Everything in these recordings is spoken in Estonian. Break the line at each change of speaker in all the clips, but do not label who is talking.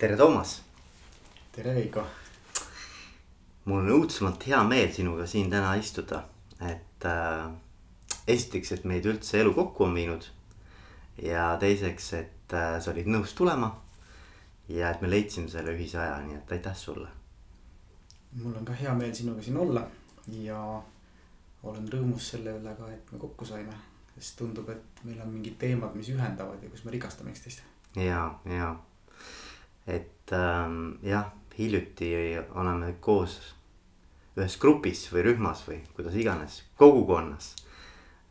tere, Toomas.
tere, Veiko.
mul on õudsemalt hea meel sinuga siin täna istuda, et äh, esiteks, et meid üldse elu kokku on viinud. ja teiseks, et äh, sa olid nõus tulema. ja et me leidsime selle ühise aja, nii et aitäh sulle.
mul on ka hea meel sinuga siin olla ja olen rõõmus selle üle ka, et me kokku saime. sest tundub, et meil on mingid teemad, mis ühendavad ja kus me rikastame üksteist.
ja, ja et ähm, jah, hiljuti oleme koos ühes grupis või rühmas või kuidas iganes, kogukonnas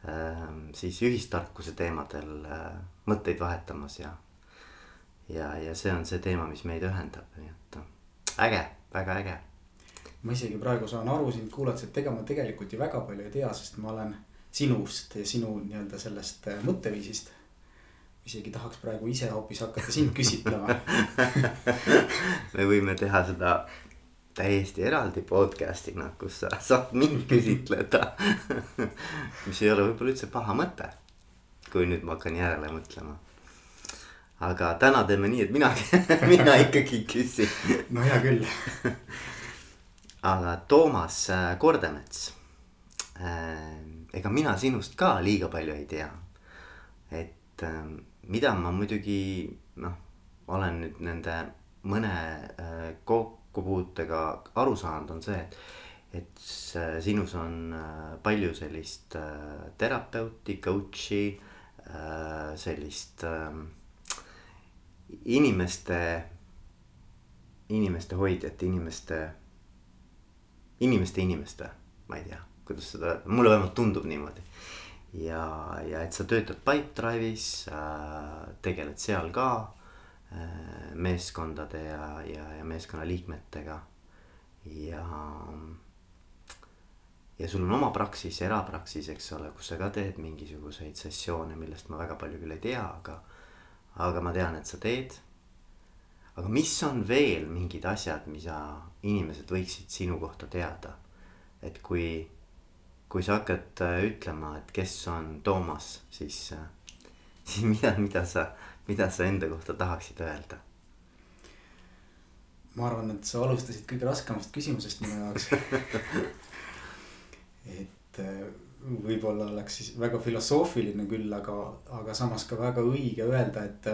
ähm,. siis ühistarkuse teemadel äh, mõtteid vahetamas ja, ja, ja see on see teema, mis meid ühendab, nii et äge, väga äge.
ma isegi praegu saan aru sind kuulates, et ega ma tegelikult ju väga palju ei tea, sest ma olen sinust ja sinu nii-öelda sellest äh, mõtteviisist isegi tahaks praegu ise hoopis hakata sind küsitlema
me võime teha seda täiesti eraldi podcast'ina, kus sa saad mind küsitleda mis ei ole võib-olla üldse paha mõte. kui nüüd ma hakkan järele mõtlema. aga täna teeme nii, et mina mina ikkagi küsin.
no hea küll
aga Toomas äh, Kordemets. Äh, ega mina sinust ka liiga palju ei tea. et ähm, mida ma muidugi noh, olen nüüd nende mõne äh, kokkupuutega aru saanud, on see, et, et sinus on äh, palju sellist äh, terapeuti, coach'i, sellist inimeste, inimeste hoidjat, inimeste, inimeste inimeste, ma ei tea, kuidas seda, mulle vähemalt tundub niimoodi ja, ja et sa töötad Pipedrive'is äh,, tegeled seal ka äh, meeskondade ja, ja, ja meeskonnaliikmetega. ja, ja sul on oma praksis, erapraksis, eks ole, kus sa ka teed mingisuguseid sessioone, millest ma väga palju küll ei tea, aga, aga ma tean, et sa teed. aga mis on veel mingid asjad, mida inimesed võiksid sinu kohta teada? et kui kui sa hakkad äh, ütlema, et kes on Toomas, siis, äh, siis mida, mida sa, mida sa enda kohta tahaksid öelda?
ma arvan, et sa alustasid kõige raskemast küsimusest minu jaoks et äh, võib-olla oleks siis väga filosoofiline küll, aga, aga samas ka väga õige öelda, et,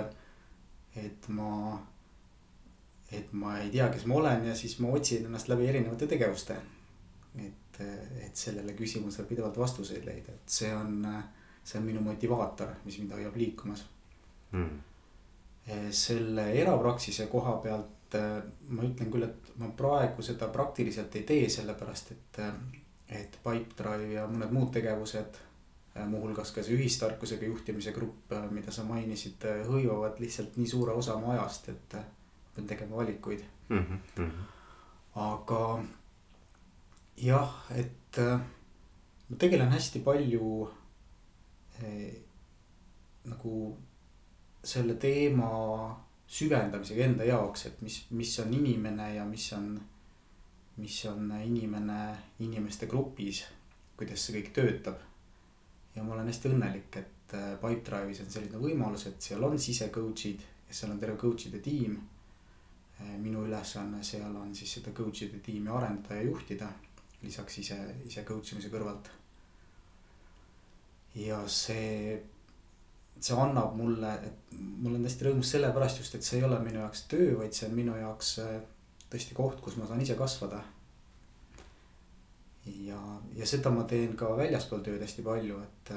et ma, et ma ei tea, kes ma olen ja siis ma otsin ennast läbi erinevate tegevuste. et et, et sellele küsimusele pidevalt vastuseid leida, et see on, see on minu motivaator, mis mind hoiab liikumas mm.. selle erapraksise koha pealt ma ütlen küll, et ma praegu seda praktiliselt ei tee, sellepärast et, et Pipedrive ja mõned muud tegevused muuhulgas ka see ühistarkusega juhtimise grupp, mida sa mainisid, hõivavad lihtsalt nii suure osa mu ajast, et pean tegema valikuid mm. -hmm. aga jah, et äh, ma tegelen hästi palju äh, nagu selle teema süvendamisega enda jaoks, et mis, mis on inimene ja mis on, mis on inimene inimeste grupis, kuidas see kõik töötab. ja ma olen hästi õnnelik, et äh, Pipedrive'is on selline võimalus, et seal on sise coach'id ja seal on terve coach'ide tiim. Minu ülesanne seal on siis seda coach'ide tiimi arendada ja juhtida lisaks ise, ise coach imise kõrvalt. ja see, see annab mulle, et ma olen hästi rõõmus sellepärast just, et see ei ole minu jaoks töö, vaid see on minu jaoks äh, tõesti koht, kus ma saan ise kasvada. ja, ja seda ma teen ka väljaspool tööd hästi palju, et,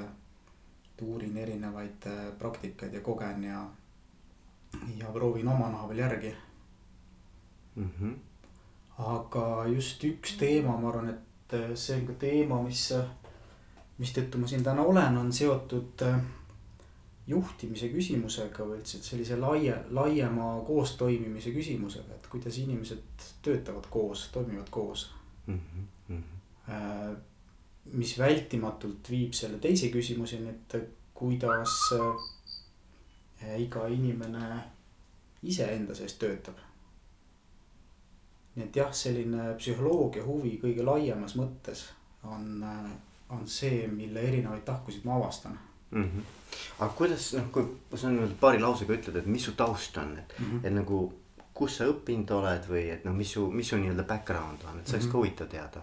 et uurin erinevaid äh, praktikaid ja kogen ja, ja proovin oma naha peal järgi mm. -hmm aga just üks teema, ma arvan, et äh, see on ka teema, mis, äh, mistõttu ma siin täna olen, on seotud äh, juhtimise küsimusega või üldse sellise laie, laiema koostoimimise küsimusega, et kuidas inimesed töötavad koos, toimivad koos mm. -hmm. mis vältimatult viib selle teise küsimuseni, et kuidas iga inimene iseenda sees töötab nii et jah, selline psühholoogia huvi kõige laiemas mõttes on, on see, mille erinevaid tahkusid ma avastan
mm. -hmm. aga kuidas noh, kui sa nüüd paari lausega ütled, et mis su taust on, et mm, -hmm. et nagu kus sa õppinud oled või et noh, mis su, mis su nii-öelda background on, et see oleks mm -hmm. ka huvitav teada.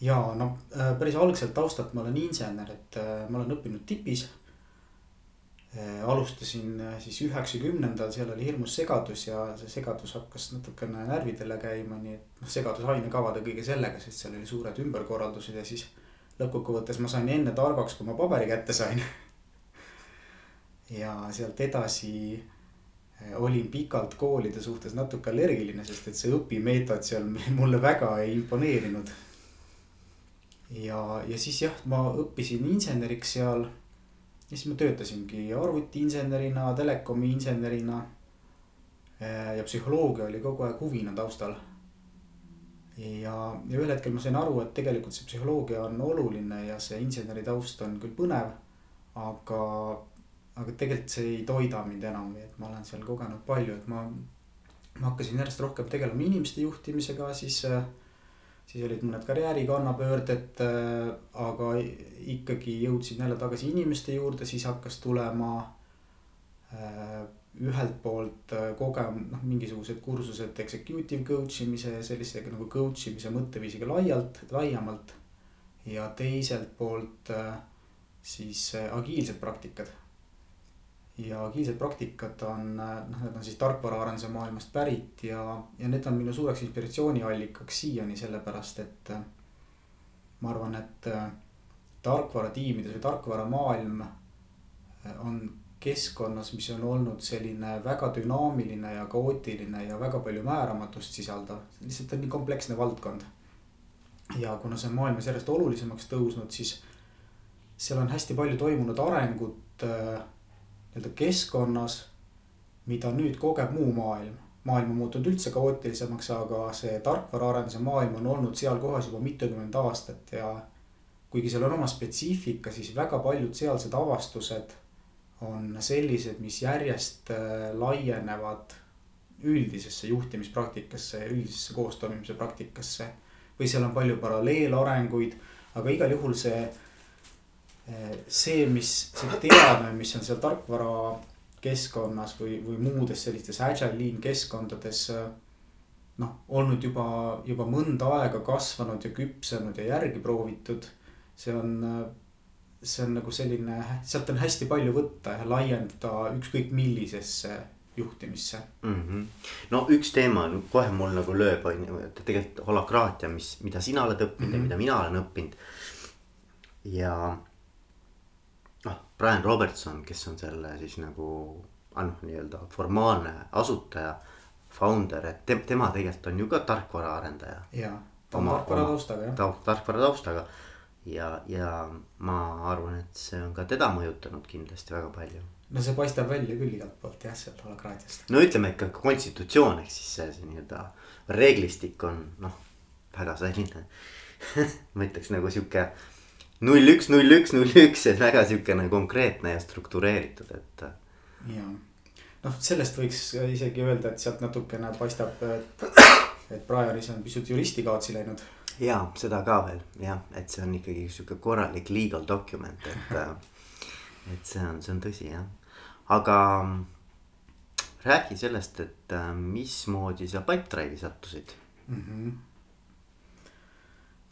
ja no äh, päris algselt taustalt ma olen insener, et äh, ma olen õppinud tipis. Alustasin siis üheksakümnendal, seal oli hirmus segadus ja see segadus hakkas natukene närvidele käima, nii et noh, segadus ainekavade kõige sellega, sest seal oli suured ümberkorraldused ja siis lõppkokkuvõttes ma sain enne targaks, kui ma paberi kätte sain ja sealt edasi eh, olin pikalt koolide suhtes natuke allergiline, sest et see õpimeetod seal mulle väga ei imponeerinud. ja, ja siis jah, ma õppisin inseneriks seal. Ja siis ma töötasingi arvutiinsenerina, telekomi insenerina. Eh, ja psühholoogia oli kogu aeg huvina taustal. ja, ja ühel hetkel ma sain aru, et tegelikult see psühholoogia on oluline ja see inseneri taust on küll põnev, aga aga tegelikult see ei toida mind enam, et ma olen seal kogenud palju, et ma, ma hakkasin järjest rohkem tegelema inimeste juhtimisega, siis, siis olid mõned karjääri kannapöörded, aga ikkagi jõudsin jälle tagasi inimeste juurde, siis hakkas tulema ühelt poolt kogem-, noh, mingisugused kursused executive coach imise ja sellise nagu coach imise mõtteviisiga laialt, laiemalt. ja teiselt poolt siis agiilsed praktikad ja agiilsed praktikad on, noh, need on siis tarkvaraarenduse maailmast pärit ja, ja need on minu suureks inspiratsiooniallikaks siiani, sellepärast et. ma arvan, et tarkvaratiimides või tarkvaramaailm on keskkonnas, mis on olnud selline väga dünaamiline ja kaootiline ja väga palju määramatust sisaldav, lihtsalt on nii kompleksne valdkond. ja kuna see on maailmas järjest olulisemaks tõusnud, siis seal on hästi palju toimunud arengut nii-öelda keskkonnas, mida nüüd kogeb muu maailm. maailm on muutunud üldse kaootilisemaks, aga see tarkvaraarenduse maailm on olnud seal kohas juba mitukümmend aastat ja. kuigi seal on oma spetsiifika, siis väga paljud sealsed avastused on sellised, mis järjest äh, laienevad üldisesse juhtimispraktikasse ja üldisesse koostoimimise praktikasse. või seal on palju paralleelarenguid, aga igal juhul see see, mis, see teadmine, mis on seal tarkvara keskkonnas või, või muudes sellistes agile lean keskkondades. noh, olnud juba, juba mõnda aega kasvanud ja küpsenud ja järgi proovitud. see on, see on nagu selline, sealt on hästi palju võtta ja laiendada ükskõik millisesse juhtimisse
mm. -hmm. no üks teema kohe mul nagu lööb, on ju, et tegelikult holakraatia, mis, mida sina oled õppinud mm -hmm. ja mhm. mida mina olen õppinud. ja Brian Robertson, kes on selle siis nagu noh, nii-öelda formaalne asutaja, founder, et te, tema tegelikult on ju ka tarkvaraarendaja.
ja, ta on tarkvara taustaga jah
ta,. tarkvara taustaga ja, ja ma arvan, et see on ka teda mõjutanud kindlasti väga palju.
no see paistab välja küll igalt poolt jah, sealt holakraatiast.
no ütleme ikka konstitutsioon ehk siis see, see nii-öelda reeglistik on noh, väga selline ma ütleks nagu sihuke null üks, null üks, null üks, et väga siukene konkreetne ja struktureeritud, et.
ja, noh, sellest võiks isegi öelda, et sealt natukene paistab, et, et Brianis on pisut juristi kaotsi läinud.
ja seda ka veel jah, et see on ikkagi sihuke korralik legal document, et, et see on, see on tõsi jah, aga räägi sellest, et mismoodi sa Pipedrive'i sattusid mm. -hmm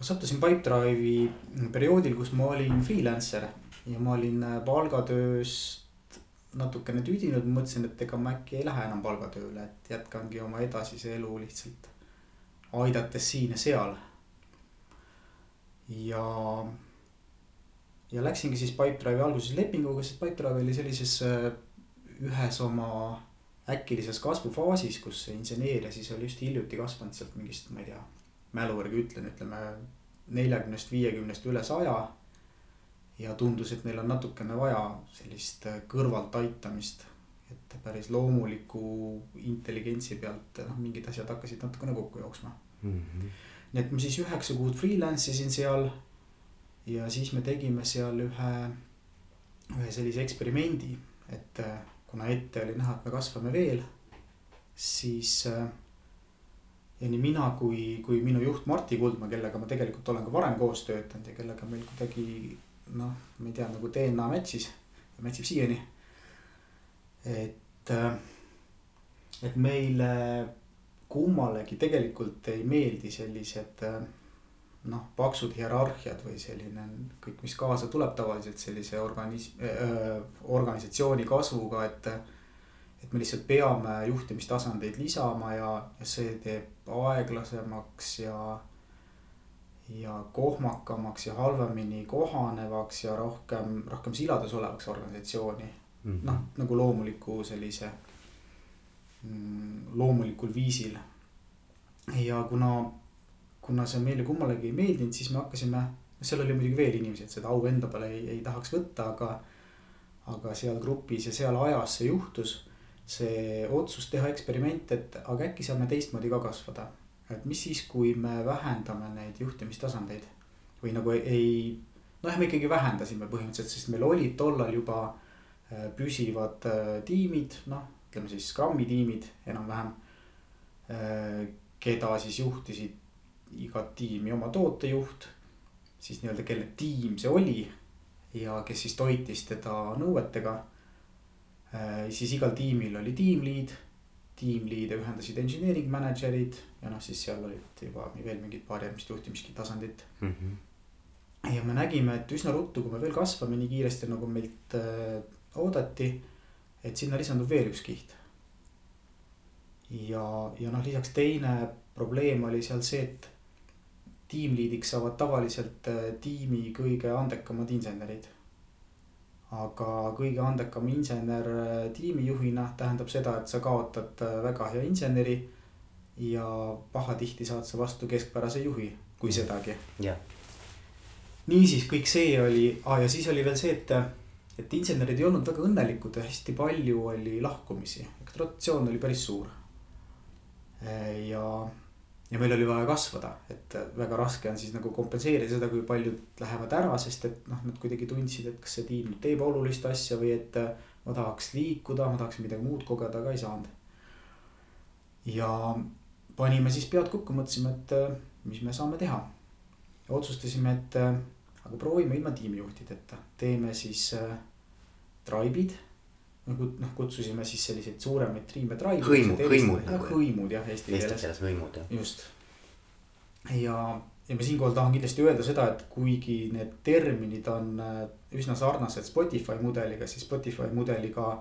ma sattusin Pipedrive'i perioodil, kus ma olin freelancer ja ma olin äh, palgatööst natukene tüdinud, mõtlesin, et ega ma äkki ei lähe enam palgatööle, et jätkangi oma edasise elu lihtsalt aidates siin ja seal. ja, ja läksingi siis Pipedrive'i alguses lepinguga, sest Pipedrive oli sellises äh, ühes oma äkilises kasvufaasis, kus see inseneeria siis oli just hiljuti kasvanud sealt mingist, ma ei tea mälu järgi ütlen, ütleme neljakümnest, viiekümnest üle saja. ja tundus, et neil on natukene vaja sellist kõrvalt aitamist, et päris loomuliku intelligentsi pealt noh, mingid asjad hakkasid natukene kokku jooksma mm. -hmm. nii et ma siis üheksa kuud freelance isin seal ja siis me tegime seal ühe, ühe sellise eksperimendi, et kuna ette oli näha, et me kasvame veel, siis äh, ja nii mina kui, kui minu juht Martti Kuldma, kellega ma tegelikult olen ka varem koos töötanud ja kellega meil kuidagi noh, ma ei tea, nagu DNA match'is, match ib siiani. et, et meile kummalegi tegelikult ei meeldi sellised noh, paksud hierarhiad või selline kõik, mis kaasa tuleb tavaliselt sellise organis- äh,, organisatsiooni kasvuga, et. Et me lihtsalt peame juhtimistasandeid lisama ja, ja see teeb aeglasemaks ja. ja kohmakamaks ja halvemini kohanevaks ja rohkem, rohkem siladus olevaks organisatsiooni mm -hmm.. noh, nagu loomuliku sellise mm, loomulikul viisil. ja kuna kuna see meile kummalegi ei meeldinud, siis me hakkasime, seal oli muidugi veel inimesi, et seda au enda peale ei, ei tahaks võtta, aga. aga seal grupis ja seal ajas see juhtus, see otsus teha eksperiment, et aga äkki saame teistmoodi ka kasvada. et mis siis, kui me vähendame neid juhtimistasandeid või nagu ei, noh, me ikkagi vähendasime põhimõtteliselt, sest meil olid tollal juba äh, püsivad äh, tiimid, noh, ütleme siis Scrumi tiimid enam-vähem. Äh, keda siis juhtisid igat tiimi oma tootejuht, siis nii-öelda kelle tiim see oli ja kes siis toitis teda nõuetega. Äh, siis igal tiimil oli tiimliid, tiimliide ühendasid engineering manager'id ja noh, siis seal olid juba veel mingid paar järgmist juhtimistasandit mm. -hmm. ja me nägime, et üsna ruttu, kui me veel kasvame nii kiiresti, nagu meilt äh, oodati, et sinna lisandub veel üks kiht. ja, ja noh, lisaks teine probleem oli seal see, et tiimliidiks saavad tavaliselt äh, tiimi kõige andekamad insenerid. Aga kõige andekam insener äh, tiimijuhina tähendab seda, et sa kaotad äh, väga hea inseneri. ja pahatihti saad sa vastu keskpärase juhi, kui mm. sedagi niisiis kõik see oli ah,, ja siis oli veel see, et, et insenerid ei olnud väga õnnelikud ja hästi palju oli lahkumisi, rotatsioon oli päris suur. ja ja meil oli vaja kasvada, et väga raske on siis nagu kompenseerida seda, kui paljud lähevad ära, sest et noh, nad kuidagi tundsid, et kas see tiim nüüd teeb olulist asja või et ma tahaks liikuda, ma tahaks midagi muud kogeda, aga ei saanud. ja panime siis pead kokku, mõtlesime, et mis me saame teha. otsustasime, et aga proovime ilma tiimijuhtideta, teeme siis äh, tribe'id nagu noh, kutsusime siis selliseid suuremaid triime.
hõimud, hõimud
nagu. hõimud jah, eesti keeles.
Eesti keeles hõimud jah.
just. ja, ja ma siinkohal tahan kindlasti öelda seda, et kuigi need terminid on äh, üsna sarnased Spotify mudeliga, siis Spotify mudeliga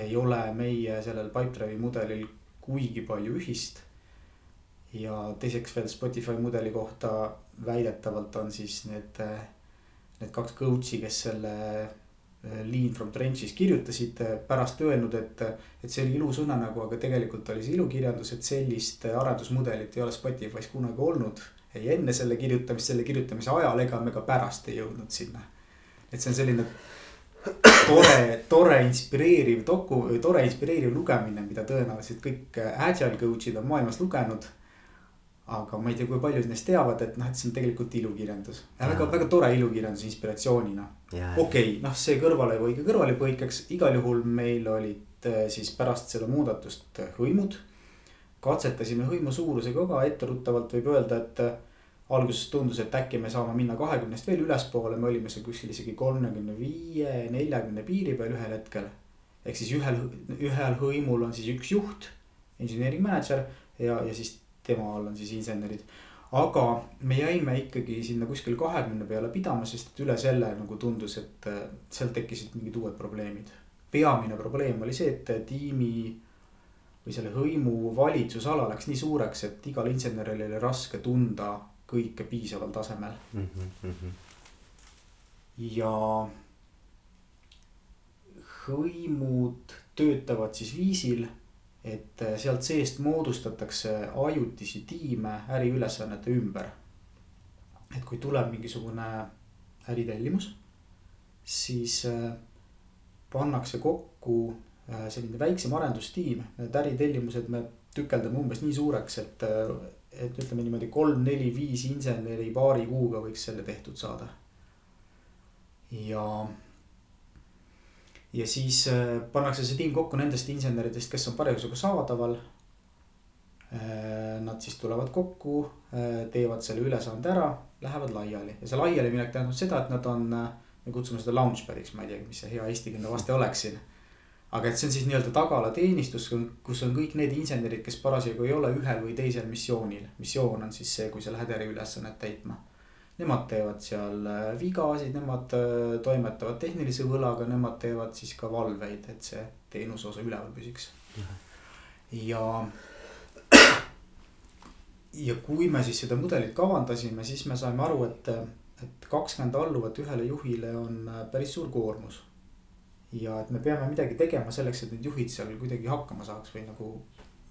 ei ole meie sellel Pipedrive'i mudelil kuigi palju ühist. ja teiseks veel Spotify mudeli kohta väidetavalt on siis need, äh, need kaks coach'i, kes selle Lean from Trench'is kirjutasid äh, pärast öelnud, et, et see oli ilus õnnenägu, aga tegelikult oli see ilukirjandus, et sellist äh, arendusmudelit ei ole Spotify's kunagi olnud. ei enne selle kirjutamist, selle kirjutamise ajal ega me ka pärast ei jõudnud sinna. et see on selline tore, tore inspireeriv doku, tore inspireeriv lugemine, mida tõenäoliselt kõik agile coach'id on maailmas lugenud aga ma ei tea, kui paljud neist teavad, et noh, et see on tegelikult ilukirjandus. väga, väga tore ilukirjandus inspiratsioonina. okei okay,, noh, see kõrvalepõige kõrvalepõikeks, igal juhul meil olid äh, siis pärast seda muudatust äh, hõimud. katsetasime hõimu suurusega ka, etteruttavalt võib öelda, et äh, alguses tundus, et äkki me saame minna kahekümnest veel ülespoole, me olime seal kuskil isegi kolmekümne viie, neljakümne piiri peal ühel hetkel. ehk siis ühel, ühel hõimul on siis üks juht, engineering manager ja, ja siis tema all on siis insenerid. aga me jäime ikkagi sinna kuskil kahekümne peale pidama, sest üle selle nagu tundus, et äh, sealt tekkisid mingid uued probleemid. peamine probleem oli see, et tiimi või selle hõimu valitsusala läks nii suureks, et igal inseneril oli raske tunda kõike piisaval tasemel mm. -hmm. ja hõimud töötavad siis viisil et äh, sealt seest moodustatakse ajutisi tiime äriülesannete ümber. et kui tuleb mingisugune äritellimus, siis äh, pannakse kokku äh, selline väiksem arendustiim, need äritellimused me tükeldame umbes nii suureks, et, et ütleme niimoodi kolm-neli-viis inseneri paari kuuga võiks selle tehtud saada. ja ja siis äh, pannakse see tiim kokku nendest inseneridest, kes on parasjagu saadaval. Äh, nad siis tulevad kokku, äh, teevad selle ülesande ära, lähevad laiali ja see laialiminek tähendab seda, et nad on, me kutsume seda launchpad'iks, ma ei teagi, mis see hea eestikeelne vaste oleks siin. aga et see on siis nii-öelda tagalateenistus, kus on kõik need insenerid, kes parasjagu ei ole ühel või teisel missioonil. missioon on siis see, kui sa lähed eriülesannet täitma. Nemad teevad seal äh, vigasid, nemad äh, toimetavad tehnilise võlaga, nemad teevad siis ka valveid, et see teenuse osa üleval püsiks. ja ja kui me siis seda mudelit kavandasime, siis me saime aru, et, et kakskümmend alluvat ühele juhile on äh, päris suur koormus. ja et me peame midagi tegema selleks, et need juhid seal kuidagi hakkama saaks või nagu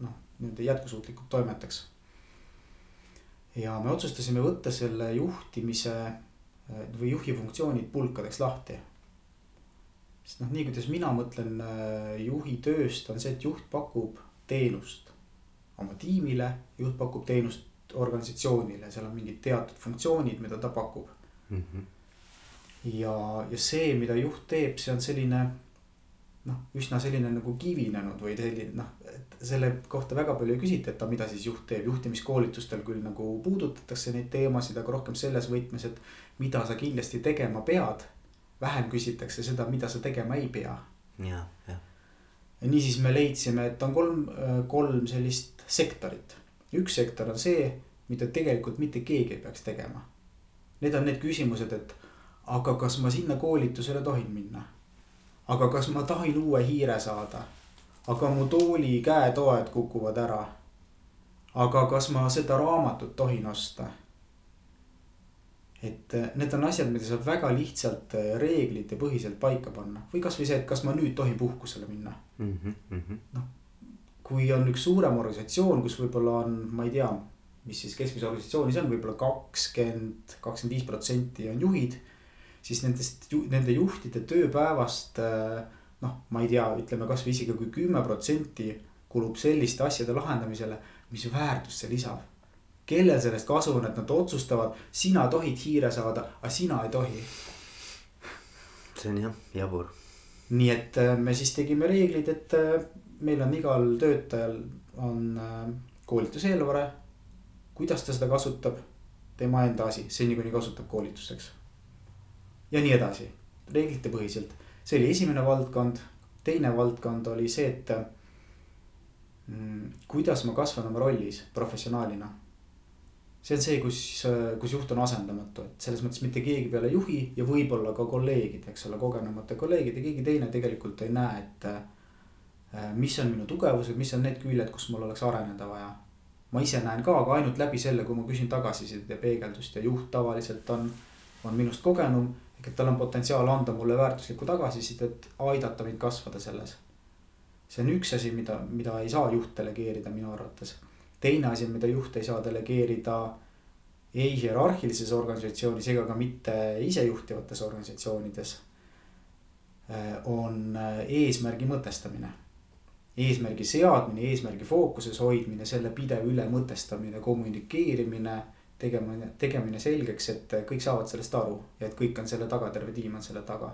noh, nii-öelda jätkusuutlikult toimetaks. Ja me otsustasime võtta selle juhtimise äh, või juhi funktsioonid pulkadeks lahti. sest noh, nii kuidas mina mõtlen äh, juhi tööst on see, et juht pakub teenust oma tiimile, juht pakub teenust organisatsioonile, seal on mingid teatud funktsioonid, mida ta pakub mm. -hmm. ja, ja see, mida juht teeb, see on selline noh, üsna selline nagu kivinenud või selline noh, selle kohta väga palju ei küsita, et mida siis juht teeb, juhtimiskoolitustel küll nagu puudutatakse neid teemasid, aga rohkem selles võtmes, et mida sa kindlasti tegema pead. vähem küsitakse seda, mida sa tegema ei pea.
ja, jah.
ja niisiis me leidsime, et on kolm, kolm sellist sektorit. üks sektor on see, mida tegelikult mitte keegi ei peaks tegema. Need on need küsimused, et aga kas ma sinna koolitusele tohin minna? aga kas ma tahin uue hiire saada? Aga mu tooli käetoed kukuvad ära. aga kas ma seda raamatut tohin osta? et eh, need on asjad, mida saab väga lihtsalt eh, reeglite põhiselt paika panna või kasvõi see, et kas ma nüüd tohin puhkusele minna mm -hmm.. noh, kui on üks suurem organisatsioon, kus võib-olla on, ma ei tea, mis siis keskmises organisatsioonis on võib-olla kakskümmend, kakskümmend viis protsenti on juhid. siis nendest, nende juhtide tööpäevast noh, ma ei tea, ütleme kasvõi isegi kui kümme protsenti kulub selliste asjade lahendamisele, mis väärtust see lisab. kellel sellest kasu on, et nad otsustavad, sina tohid hiire saada, aga sina ei tohi.
see on jah, jabur.
nii et me siis tegime reeglid, et meil on igal töötajal on äh, koolituseelarve. kuidas ta seda kasutab, tema enda asi, seni kuni kasutab koolituseks. ja nii edasi, reeglite põhiselt, see oli esimene valdkond. teine valdkond oli see, et mm, kuidas ma kasvan oma rollis professionaalina. see on see, kus, kus juht on asendamatu, et selles mõttes mitte keegi peale juhi ja võib-olla ka kolleegid, eks ole, kogenumate kolleegid ja keegi teine tegelikult ei näe, et Äh, mis on minu tugevused, mis on need küljed, kus mul oleks areneda vaja. ma ise näen ka, aga ainult läbi selle, kui ma küsin tagasisidet ja peegeldust ja juht tavaliselt on, on minust kogenum. Ehk et tal on potentsiaal anda mulle väärtuslikku tagasisidet, aidata mind kasvada selles. see on üks asi, mida, mida ei saa juht delegeerida minu arvates. teine asi, mida juht ei saa delegeerida ei hierarhilises organisatsioonis ega ka mitte isejuhtivates organisatsioonides. Äh, on äh, eesmärgi mõtestamine eesmärgi seadmine, eesmärgi fookuses hoidmine, selle pidev ülemõtestamine, kommunikeerimine. Tegemine, tegemine selgeks, et kõik saavad sellest aru ja et kõik on selle taga, terve tiim on selle taga.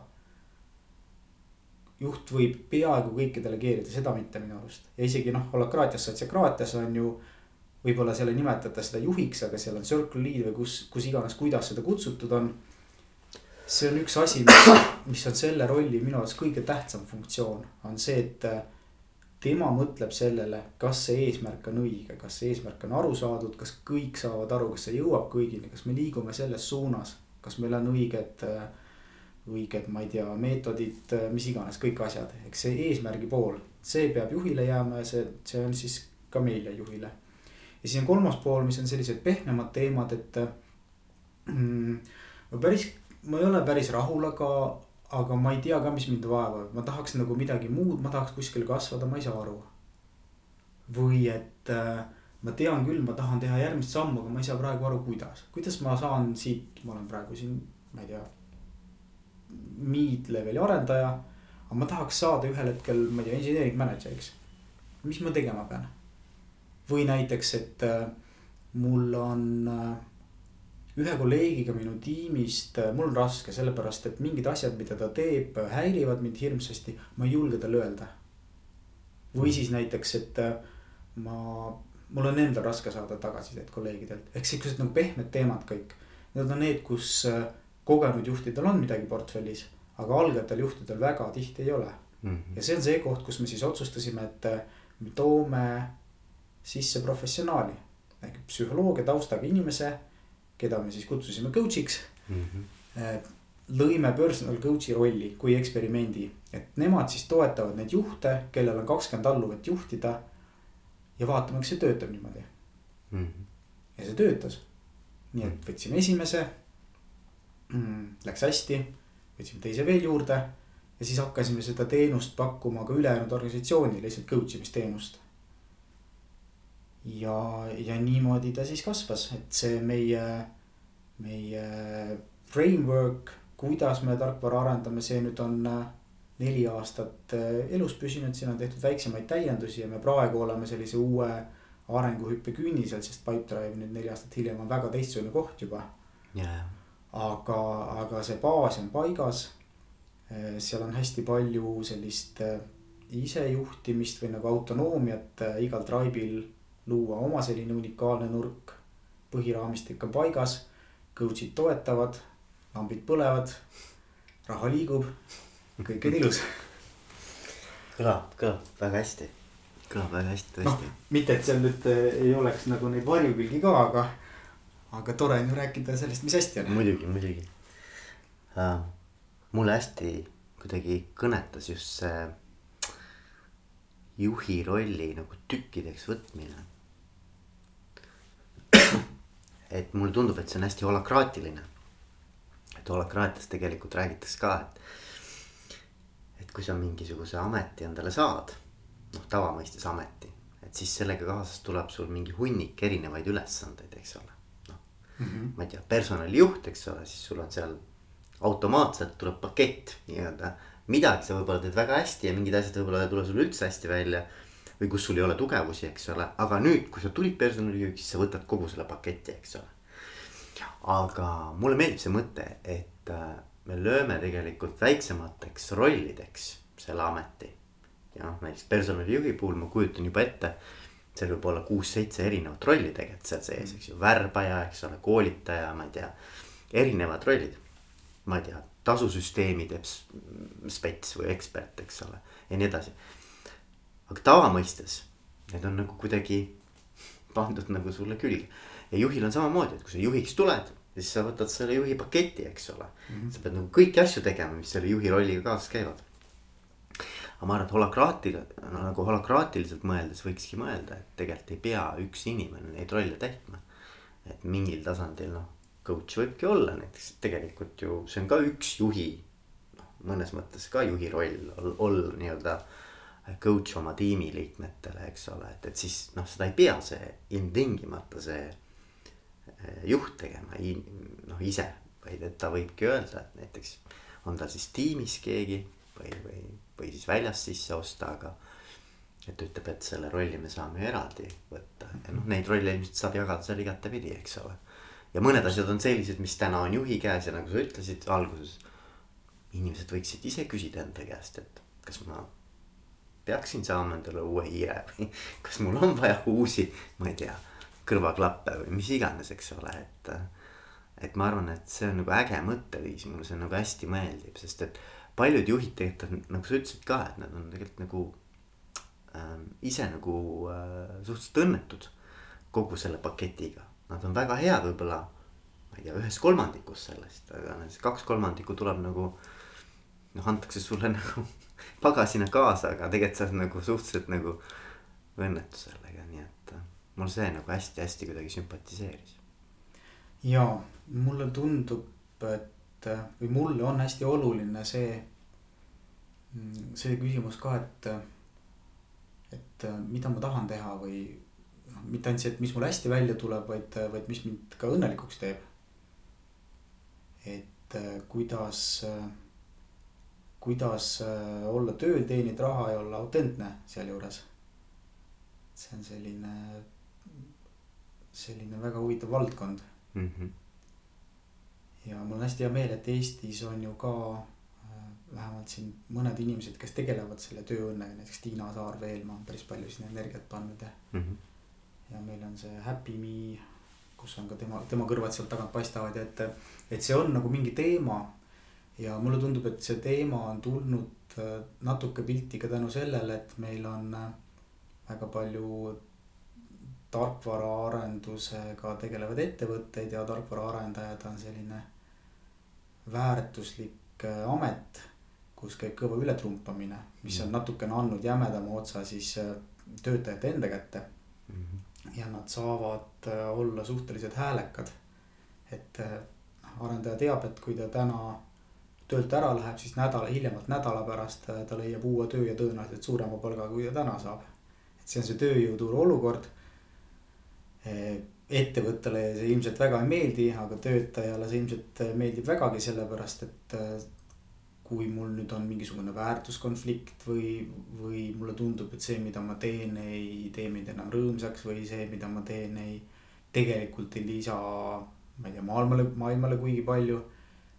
juht võib peaaegu kõike delegeerida, seda mitte minu arust ja isegi noh, holakraatias, sotsiokraatias on ju. võib-olla seal ei nimetata seda juhiks, aga seal on circle lead või kus, kus iganes, kuidas seda kutsutud on see on üks asi, mis, on selle rolli minu arust kõige tähtsam funktsioon, on see, et tema mõtleb sellele, kas see eesmärk on õige, kas see eesmärk on aru saadud, kas kõik saavad aru, kas see jõuab kõigini, kas me liigume selles suunas, kas meil on õiged, õiged, ma ei tea, meetodid, mis iganes, kõik asjad, eks see eesmärgi pool, see peab juhile jääma ja see, see on siis ka meile juhile. ja siis on kolmas pool, mis on sellised pehmemad teemad, et mm, päris, ma ei ole päris rahul, aga aga ma ei tea ka, mis mind vaevab, ma tahaks nagu midagi muud, ma tahaks kuskil kasvada, ma ei saa aru. või et äh, ma tean küll, ma tahan teha järgmist sammu, aga ma ei saa praegu aru, kuidas, kuidas ma saan siit, ma olen praegu siin, ma ei tea. Mid-leveli arendaja, aga ma tahaks saada ühel hetkel, ma ei tea, engineering manager'iks. mis ma tegema pean? või näiteks, et äh, mul on äh, ühe kolleegiga minu tiimist, äh, mul on raske, sellepärast et mingid asjad, mida ta teeb, äh, häirivad mind hirmsasti, ma ei julge talle öelda. või siis näiteks, et äh, ma, mul on endal raske saada tagasisidet kolleegidelt, ehk siuksed nagu pehmed teemad kõik. Need on need, kus kogenud juhtidel on midagi portfellis, aga algajatel juhtidel väga tihti ei ole
mm. -hmm.
ja see on see koht, kus me siis otsustasime, et me toome sisse professionaali ehk psühholoogia taustaga inimese, keda me siis kutsusime coach'iks
Mm -hmm.
lõime personal coach'i rolli kui eksperimendi, et nemad siis toetavad neid juhte, kellel on kakskümmend alluvat juhtida. ja vaatame, kas see töötab niimoodi
Mm -hmm.
ja see töötas. nii et võtsime esimese mm,. Läks hästi, võtsime teise veel juurde ja siis hakkasime seda teenust pakkuma ka ülejäänud organisatsioonile, lihtsalt coach imisteenust. Ja, ja niimoodi ta siis kasvas, et see meie, meie framework, kuidas me tarkvara arendame, see nüüd on äh, neli aastat äh, elus püsinud, siin on tehtud väiksemaid täiendusi ja me praegu oleme sellise uue arenguhüppe künnisel, sest Pipedrive nüüd neli aastat hiljem on väga teistsugune koht juba.
yeah.
aga, aga see baas on paigas. seal on hästi palju sellist isejuhtimist või nagu autonoomiat igal tribe'il luua oma selline unikaalne nurk. põhiraamistik on paigas, coach'id toetavad, lambid põlevad, raha liigub, kõik on ilus
kõlab, kõlab väga hästi, kõlab väga hästi tõesti
no,. mitte, et seal nüüd äh, ei oleks nagu neid varjukülgi ka, aga, aga tore on ju rääkida sellest, mis hästi on.
muidugi, muidugi uh,. mulle hästi kuidagi kõnetas just see juhi rolli nagu tükkideks võtmine. Et mulle tundub, et see on hästi holakraatiline. et holakraatias tegelikult räägitakse ka, et et kui sa mingisuguse ameti endale saad, noh tavamõistes ameti, et siis sellega kaasas tuleb sul mingi hunnik erinevaid ülesandeid, eks ole. noh
mm -hmm.
ma ei tea, personalijuht, eks ole, siis sul on seal automaatselt tuleb pakett nii-öelda. midagi sa võib-olla teed väga hästi ja mingid asjad võib-olla ei tule sul üldse hästi välja. Või kus sul ei ole tugevusi, eks ole, aga nüüd, kui sa tulid personalijuhiks, siis sa võtad kogu selle paketi, eks ole. aga mulle meeldib see mõte, et äh, me lööme tegelikult väiksemateks rollideks selle ameti. ja noh, näiteks personalijuhi puhul ma kujutan juba ette. seal võib olla kuus-seitse erinevat rolli tegelikult seal sees, eks ju, värbaja, eks ole, koolitaja, ma ei tea. erinevad rollid, ma ei tea, tasusüsteemide spets või ekspert, eks ole, ja nii edasi. Aga tavamõistes need on nagu kuidagi pandud nagu sulle külge ja juhil on samamoodi, et kui sa juhiks tuled siis sa võtad selle juhi paketi, eks ole mm. -hmm. sa pead nagu kõiki asju tegema, mis selle juhi rolliga kaasas käivad. aga ma arvan, et holakraatil no, nagu holakraatiliselt mõeldes võikski mõelda, et tegelikult ei pea üks inimene neid rolle täitma. et mingil tasandil noh, coach võibki olla näiteks tegelikult ju see on ka üks juhi. noh, mõnes mõttes ka juhi roll olla ol, nii-öelda coach oma tiimiliikmetele, eks ole, et, et siis noh, seda ei pea see ilmtingimata see juht tegema noh ise, vaid et ta võibki öelda, et näiteks on tal siis tiimis keegi või, või, või siis väljast sisse osta, aga. et ütleb, et selle rolli me saame eraldi võtta ja noh, neid rolle ilmselt saab jagada seal igatepidi, eks ole. ja mõned asjad on sellised, mis täna on juhi käes ja nagu sa ütlesid alguses. inimesed võiksid ise küsida enda käest, et kas ma peaksin saama endale uue hiire või kas mul on vaja uusi, ma ei tea kõrvaklappe või mis iganes, eks ole, et. et ma arvan, et see on nagu äge mõtteviis, mulle see nagu hästi meeldib, sest et paljud juhid tegelikult on, nagu sa ütlesid ka, et nad on tegelikult nagu äh, ise nagu äh, suhteliselt õnnetud kogu selle paketiga. Nad on väga head võib-olla, ma ei tea, ühes kolmandikus sellest, aga näiteks kaks kolmandikku tuleb nagu. noh, antakse sulle nagu pagasina kaasa, aga tegelikult sa oled nagu suhteliselt nagu õnnetu sellega, nii et mul see nagu hästi-hästi kuidagi sümpatiseeris.
ja mulle tundub, et või mulle on hästi oluline see, see küsimus ka, et. et mida ma tahan teha või noh, mitte ainult see, et mis mul hästi välja tuleb, vaid, vaid mis mind ka õnnelikuks teeb. et kuidas, kuidas olla tööl, teenida raha ja olla autentne sealjuures. see on selline selline väga huvitav valdkond
mm. -hmm.
ja mul on hästi hea meel, et Eestis on ju ka äh, vähemalt siin mõned inimesed, kes tegelevad selle tööõnnega, näiteks Tiina Saar Veelmaa on päris palju sinna energiat pannud ja
mm. -hmm.
ja meil on see Happy Me, kus on ka tema, tema kõrvad sealt tagant paistavad ja et, et see on nagu mingi teema. Ja mulle tundub, et see teema on tulnud äh, natuke pilti ka tänu sellele, et meil on äh, väga palju tarkvaraarendusega tegelevaid ettevõtteid ja tarkvaraarendajad on selline väärtuslik äh, amet, kus käib kõva ületrumpamine, mis on natukene andnud jämedama otsa siis töötajate enda kätte mm. -hmm. ja nad saavad olla suhteliselt häälekad. et arendaja teab, et kui ta täna töölt ära läheb, siis nädala, hiljemalt nädala pärast äh, ta leiab uue töö ja tõenäoliselt suurema palga, kui ta täna saab. et see on see tööjõuturu olukord. Äh, ettevõttele see ilmselt väga ei meeldi, aga töötajale see ilmselt äh, meeldib vägagi, sellepärast et kui mul nüüd on mingisugune väärtuskonflikt või, või mulle tundub, et see, mida ma teen, ei tee mind enam rõõmsaks või see, mida ma teen, ei tegelikult ei lisa, ma ei tea, maailmale, maailmale kuigi palju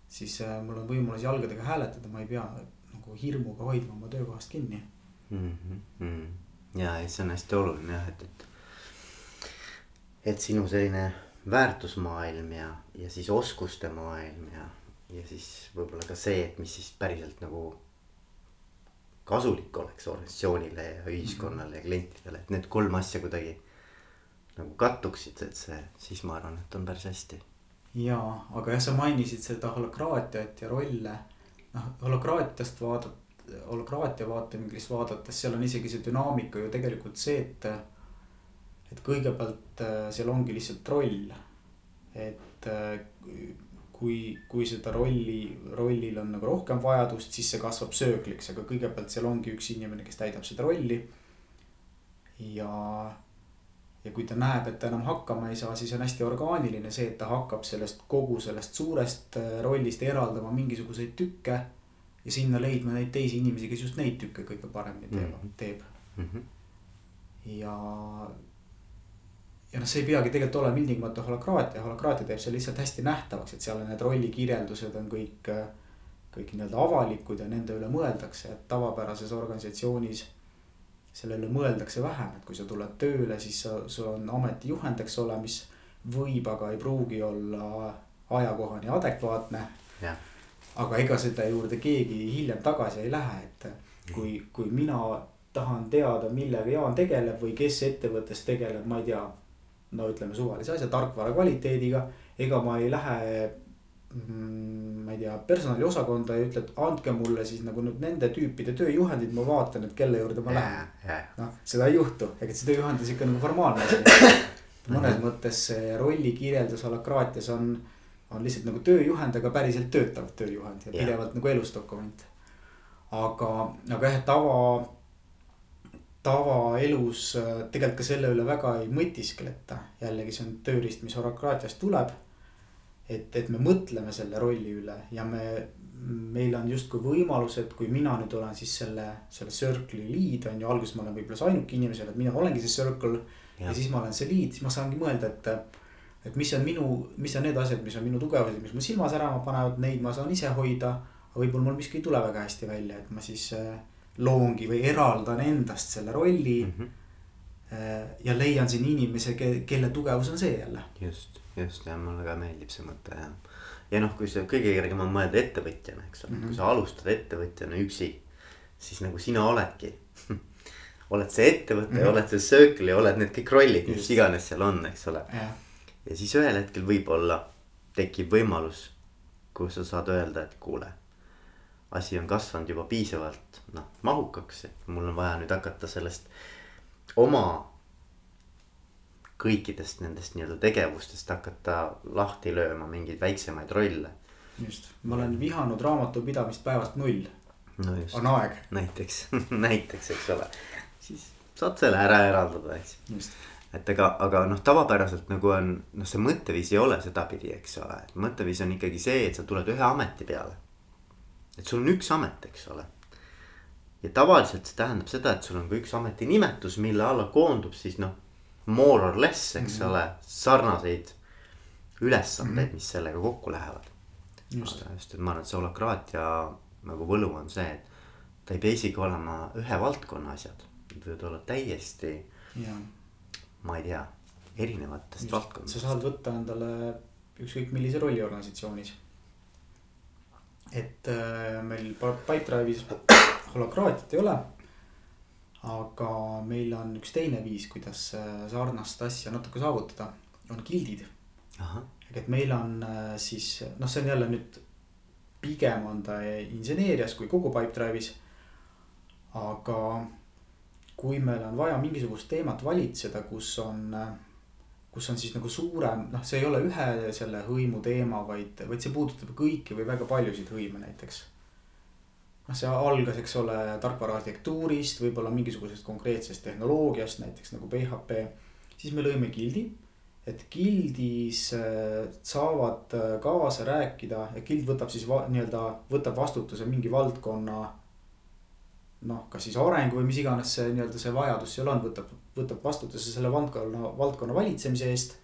siis äh, mul on võimalus jalgadega hääletada, ma ei pea nagu hirmuga hoidma oma töökohast kinni
mm. -hmm. ja, ja see on hästi oluline jah, et, et. et sinu selline väärtusmaailm ja, ja siis oskuste maailm ja, ja siis võib-olla ka see, et mis siis päriselt nagu kasulik oleks organisatsioonile ja ühiskonnale ja klientidele, et need kolm asja kuidagi nagu kattuksid, et see, siis ma arvan, et on päris hästi
jaa, aga jah, sa mainisid seda holokraatiat ja rolle. noh, holokraatiast vaadat-, holokraatia vaatevinklist vaadates, seal on isegi see dünaamika ju tegelikult see, et. et kõigepealt äh, seal ongi lihtsalt roll. et äh, kui, kui seda rolli, rollil on nagu rohkem vajadust, siis see kasvab söökliks, aga kõigepealt seal ongi üks inimene, kes täidab seda rolli. ja ja kui ta näeb, et ta enam hakkama ei saa, siis on hästi orgaaniline see, et ta hakkab sellest kogu sellest suurest äh, rollist eraldama mingisuguseid tükke. ja sinna leidma neid teisi inimesi, kes just neid tükke kõige paremini teeb mm, -hmm. teeb mm. -hmm. ja, ja noh, see ei peagi tegelikult olema ilmtingimata holokraatia, holokraatia teeb selle lihtsalt hästi nähtavaks, et seal on need rollikirjeldused on kõik. Äh, kõik nii-öelda avalikud ja nende üle mõeldakse, et tavapärases organisatsioonis selle üle mõeldakse vähem, et kui sa tuled tööle, siis sa, sul on ametijuhend, eks ole, mis võib, aga ei pruugi olla ajakohane ja adekvaatne. aga ega seda juurde keegi hiljem tagasi ei lähe, et kui, kui mina tahan teada, millega Jaan tegeleb või kes ettevõttes tegeleb, ma ei tea. no ütleme suvalise asja, tarkvara kvaliteediga, ega ma ei lähe ma ei tea, personaliosakonda ja ütled, andke mulle siis nagu nüüd nende tüüpide tööjuhendid, ma vaatan, et kelle juurde ma lähen noh, seda ei juhtu, ega see tööjuhend on sihuke nagu formaalne asi. mõnes mõttes see rollikirjeldus holakraatias on, on lihtsalt nagu tööjuhend, aga päriselt töötav tööjuhend ja pidevalt nagu elus dokument. aga, aga jah, tava, tavaelus äh, tegelikult ka selle üle väga ei mõtiskleta. jällegi see on tööriist, mis holakraatiast tuleb et, et me mõtleme selle rolli üle ja me, meil on justkui võimalus, et kui mina nüüd olen siis selle, selle circle'i lead on ju, alguses ma olen võib-olla see ainuke inimene seal, et mina olengi see circle. ja siis ma olen see lead, siis ma saangi mõelda, et, et mis on minu, mis on need asjad, mis on minu tugevused, mis mu silma särama panevad, neid ma saan ise hoida. aga võib-olla mul miski ei tule väga hästi välja, et ma siis äh, loongi või eraldan endast selle rolli mm. -hmm ja leian siin inimese, kelle tugevus on see jälle.
just just ja mulle ka meeldib see mõte ja. ja noh, kui see kõige kergem on mõelda ettevõtjana, eks ole mm, -hmm. kui mhm. sa alustad ettevõtjana üksi. siis nagu sina oledki oled see ettevõte mm, -hmm. oled see circle ja oled need kõik rollid, mis iganes seal on, eks ole. ja siis ühel hetkel võib-olla tekib võimalus, kus sa saad öelda, et kuule. asi on kasvanud juba piisavalt noh mahukaks, et mul on vaja nüüd hakata sellest oma kõikidest nendest nii-öelda tegevustest hakata lahti lööma mingeid väiksemaid rolle.
just, ma olen vihanud raamatupidamist päevast null no. on aeg.
näiteks näiteks, eks ole, siis saad selle ära eraldada, eks. et ega, aga noh, tavapäraselt nagu on, noh, see mõtteviis ei ole sedapidi, eks ole, et mõtteviis on ikkagi see, et sa tuled ühe ameti peale. et sul on üks amet, eks ole. ja tavaliselt see tähendab seda, et sul on ka üks ametinimetus, mille alla koondub siis noh more or less, eks mm -hmm. ole, sarnaseid ülesandeid mm, -hmm. mis sellega kokku lähevad. just, just, et ma arvan, et see holokraatia nagu võlu on see, et ta ei pea isegi olema ühe valdkonna asjad, need võivad olla täiesti. ma ei tea, erinevatest valdkondadest.
sa saad võtta endale ükskõik millise rolli organisatsioonis. et äh, meil Pipedrive'is holokraatiat ei ole. Aga meil on üks teine viis, kuidas äh, sarnast asja natuke saavutada, on gildid. ehk et meil on äh, siis noh, see on jälle nüüd pigem on ta inseneerias kui kogu Pipedrive'is. aga kui meil on vaja mingisugust teemat valitseda, kus on kus on siis nagu suurem, noh, see ei ole ühe selle hõimu teema, vaid, vaid see puudutab kõiki või väga paljusid hõime näiteks. Noh, see algas, eks ole, tarkvara arhitektuurist, võib-olla mingisugusest konkreetsest tehnoloogiast, näiteks nagu PHP. siis me lõime gildi, et gildis äh, saavad äh, kaasa rääkida ja gild võtab siis nii-öelda, võtab vastutuse mingi valdkonna noh, kas siis areng või mis iganes see nii-öelda see vajadus seal on, võtab, võtab vastutuse selle valdkonna, valdkonna valitsemise eest.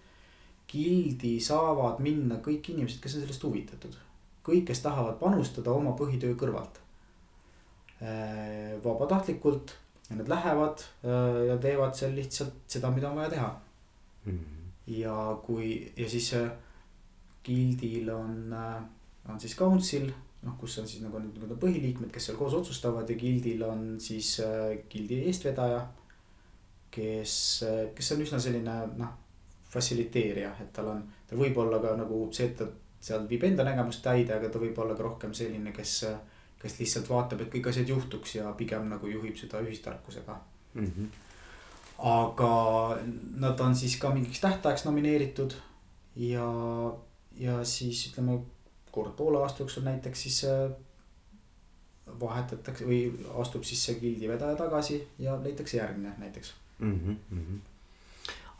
Gildi saavad minna kõik inimesed, kes on sellest huvitatud. kõik, kes tahavad panustada oma põhitöö kõrvalt. Äh, vabatahtlikult ja nad lähevad äh, ja teevad seal lihtsalt seda, mida on vaja teha mm. -hmm. ja kui, ja siis äh, Gildil on, on siis council noh, kus on siis nagu need põhiliikmed, kes seal koos otsustavad ja gildil on siis äh, gildi eestvedaja. kes, äh, kes on üsna selline noh, fassiliteerija, et tal on, tal võib olla ka nagu see, et ta seal viib enda nägemust täide, aga ta võib olla ka rohkem selline, kes. Kes lihtsalt vaatab, et kõik asjad juhtuks ja pigem nagu juhib seda ühistarkusega mm. -hmm. aga nad on siis ka mingiks tähtajaks nomineeritud ja, ja siis ütleme kord poole aasta jooksul näiteks siis äh, vahetatakse või astub siis see gildi vedaja tagasi ja leitakse järgmine näiteks mm. -hmm.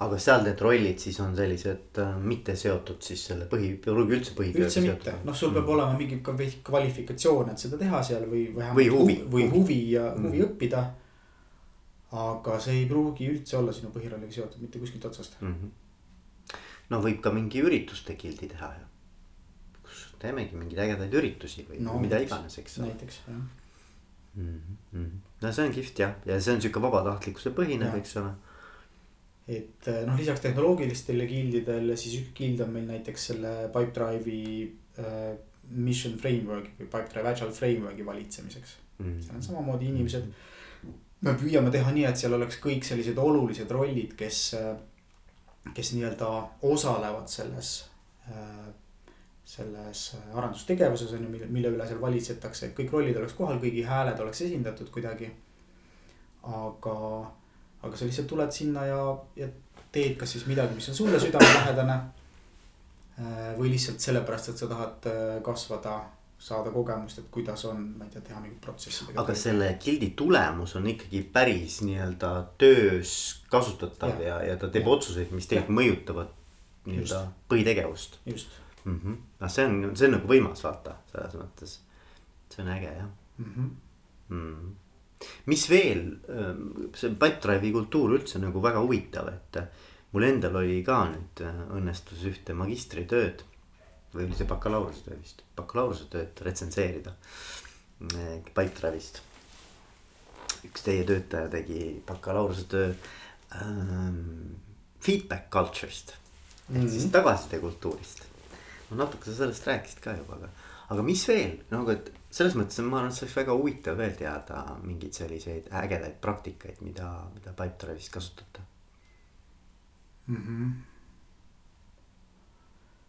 Aga seal need rollid siis on sellised äh, mitte seotud siis selle põhi, üldse põhitööga.
üldse mitte, noh, sul mm peab olema mingi kvalifikatsioon, et seda teha seal või vähemalt või huvi, või huvi ja mm huvi õppida. aga see ei pruugi üldse olla sinu põhirolliga seotud mitte kuskilt otsast mm. -hmm.
no võib ka mingi ürituste gildi teha ju teemegi mingeid ägedaid üritusi või no, mida iganes, eks.
näiteks jah
mm. -hmm. no see on kihvt jah, ja see on sihuke vabatahtlikkuse põhinev, eks ole.
Et eh, noh, lisaks tehnoloogilistele gildidele, siis üks gild on meil näiteks selle Pipedrive'i äh, mission framework'i või Pipedrive agile framework'i valitsemiseks mm. seal on samamoodi inimesed. me püüame teha nii, et seal oleks kõik sellised olulised rollid, kes, eh, kes nii-öelda osalevad selles äh, selles arendustegevuses on ju, mille, mille üle seal valitsetakse, et kõik rollid oleks kohal, kõigi hääled oleks esindatud kuidagi. aga, aga sa lihtsalt tuled sinna ja, ja teed kas siis midagi, mis on sulle südamelähedane. Äh, või lihtsalt sellepärast, et sa tahad äh, kasvada, saada kogemust, et kuidas on, ma ei tea, teha mingit protsessi.
aga teha. selle gildi tulemus on ikkagi päris nii-öelda töös kasutatav ja, ja, ja ta teeb ja. otsuseid, mis tegelikult mõjutavad nii-öelda põhitegevust.
just
mm. -hmm. noh, see on, see on nagu võimas vaata selles mõttes. see on äge jah mm. -hmm. Mm -hmm. Mis veel, ähm, see Pipedrive'i kultuur üldse nagu väga huvitav, et äh, mul endal oli ka nüüd äh, õnnestus ühte magistritööd või oli see bakalaureusetöö vist, bakalaureusetööd retsenseerida äh, Pipedrive'ist. üks teie töötaja tegi bakalaureusetöö ähm, feedback culture'ist ehk mm -hmm. siis tagasiside kultuurist no natuke sa sellest rääkisid ka juba, aga, aga mis veel nagu, et selles mõttes ma arvan, et see oleks väga huvitav veel teada mingeid selliseid ägedaid praktikaid, mida, mida Pipedrive'is kasutate
mm. -hmm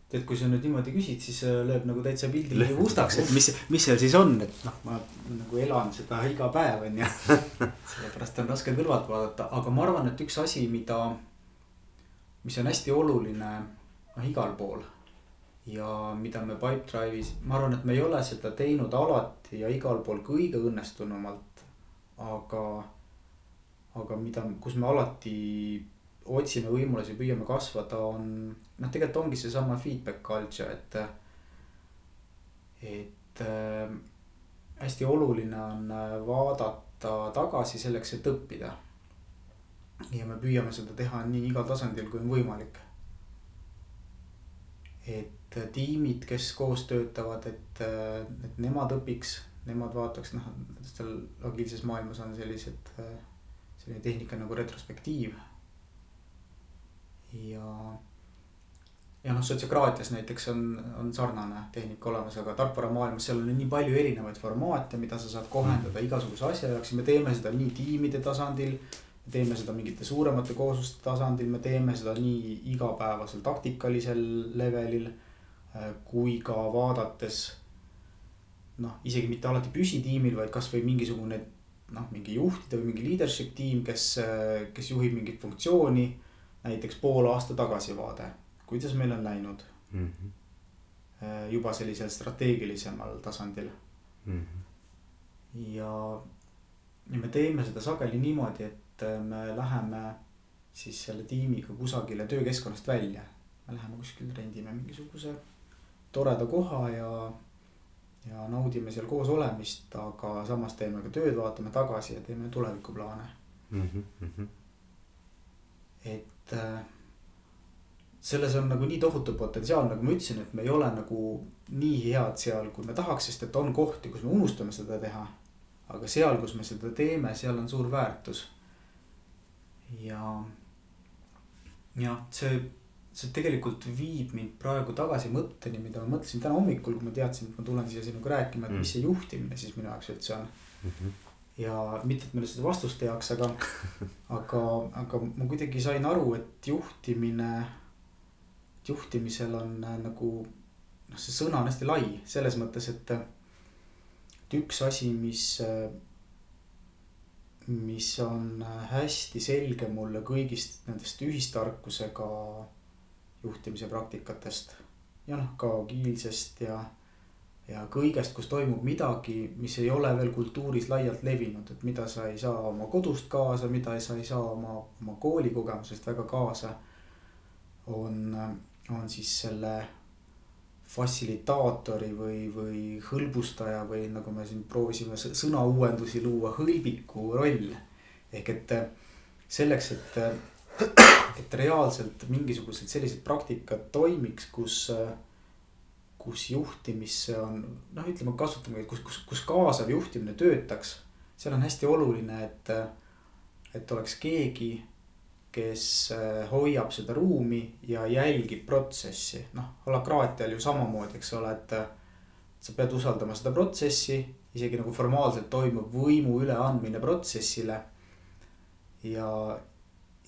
tead, kui sa nüüd niimoodi küsid, siis äh, lööb nagu täitsa pildi mustaks, et mis, mis seal siis on, et noh, ma nagu elan seda iga päev on ju. sellepärast on raske kõrvalt vaadata, aga ma arvan, et üks asi, mida, mis on hästi oluline noh igal pool ja mida me Pipedrive'is, ma arvan, et me ei ole seda teinud alati ja igal pool kõige õnnestunumalt. aga, aga mida, kus me alati otsime võimalusi, püüame kasvada, on noh, tegelikult ongi seesama feedback culture, et. et äh, hästi oluline on vaadata tagasi selleks, et õppida. ja me püüame seda teha nii igal tasandil, kui on võimalik. et tiimid, kes koos töötavad, et, et nemad õpiks, nemad vaataks, noh, seal agiilses maailmas on sellised, selline tehnika nagu retrospektiiv. ja, ja noh, sotsiokraatias näiteks on, on sarnane tehnika olemas, aga tarkvaramaailmas seal on nii palju erinevaid formaate, mida sa saad kohendada igasuguse asja jaoks ja me teeme seda nii tiimide tasandil. teeme seda mingite suuremate koosluste tasandil, me teeme seda nii igapäevasel taktikalisel levelil äh, kui ka vaadates noh, isegi mitte alati püsitiimil, vaid kasvõi mingisugune noh, mingi juhtide või mingi leadership tiim, kes, kes juhib mingit funktsiooni. näiteks poole aasta tagasivaade, kuidas meil on läinud mm. -hmm. juba sellisel strateegilisemal tasandil mm. -hmm. ja, ja me teeme seda sageli niimoodi, et me läheme siis selle tiimiga kusagile töökeskkonnast välja. me läheme kuskil rendime mingisuguse toreda koha ja ja naudime seal koos olemist, aga samas teeme ka tööd, vaatame tagasi ja teeme tulevikuplaane mm. -hmm. et äh, selles on nagu nii tohutu potentsiaal, nagu ma ütlesin, et me ei ole nagu nii head seal, kui me tahaks, sest et on kohti, kus me unustame seda teha. aga seal, kus me seda teeme, seal on suur väärtus. ja, jah, see see tegelikult viib mind praegu tagasi mõtteni, mida ma mõtlesin täna hommikul, kui ma teadsin, et ma tulen siia sinuga rääkima, et mm. mis see juhtimine siis minu jaoks üldse on mm. -hmm. ja mitte, et ma seda vastust teaks, aga aga, aga ma kuidagi sain aru, et juhtimine, juhtimisel on äh, nagu noh, see sõna on hästi lai selles mõttes, et, et üks asi, mis äh, mis on äh, hästi selge mulle kõigist nendest ühistarkusega juhtimise praktikatest ja noh, ka agiilsest ja, ja kõigest, kus toimub midagi, mis ei ole veel kultuuris laialt levinud, et mida sa ei saa oma kodust kaasa, mida sa ei saa oma, oma koolikogemusest väga kaasa. on, on siis selle fassilitaatori või, või hõlbustaja või nagu me siin proovisime sõnauuendusi luua, hõlbiku roll. ehk et selleks, et et reaalselt mingisugused sellised praktikad toimiks, kus, kus juhtimisse on noh, ütleme, kasutame, kus, kus, kus kaasav juhtimine töötaks. seal on hästi oluline, et, et oleks keegi, kes hoiab seda ruumi ja jälgib protsessi, noh holakraatial ju samamoodi, eks ole, et. sa pead usaldama seda protsessi, isegi nagu formaalselt toimub võimu üleandmine protsessile. ja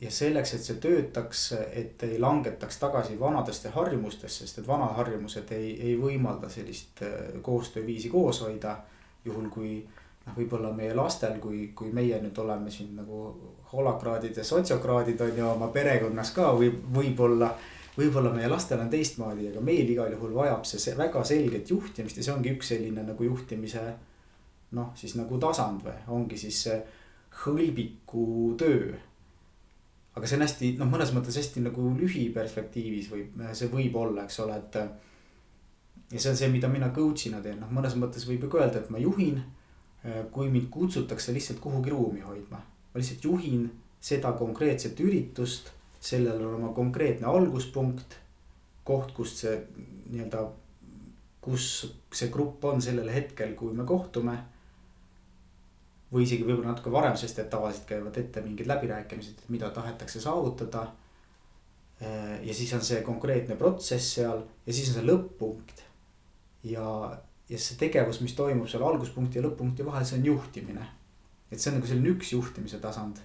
ja selleks, et see töötaks, et ei langetaks tagasi vanadesse harjumustesse, sest et vanad harjumused ei, ei võimalda sellist äh, koostööviisi koos hoida. juhul kui noh, võib-olla meie lastel, kui, kui meie nüüd oleme siin nagu holakraadid ja sotsiokraadid on ju oma perekonnas ka või võib-olla. võib-olla meie lastel on teistmoodi, aga meil igal juhul vajab see, väga selget juhtimist ja see ongi üks selline nagu juhtimise. noh, siis nagu tasand või ongi siis see hõlbiku töö aga see on hästi noh, mõnes mõttes hästi nagu lühiperspektiivis võib, see võib olla, eks ole, et. ja see on see, mida mina coach'ina teen, noh mõnes mõttes võib ju ka öelda, et ma juhin. kui mind kutsutakse lihtsalt kuhugi ruumi hoidma, ma lihtsalt juhin seda konkreetset üritust, sellel on oma konkreetne alguspunkt. koht, kust see nii-öelda, kus see grupp on sellel hetkel, kui me kohtume või isegi võib-olla natuke varem, sest et tavaliselt käivad ette mingid läbirääkimised, et mida tahetakse saavutada. Eh, ja siis on see konkreetne protsess seal ja siis on see lõpp-punkt. ja, ja see tegevus, mis toimub seal alguspunkti ja lõpp-punkti vahel, see on juhtimine. et see on nagu selline üks juhtimise tasand.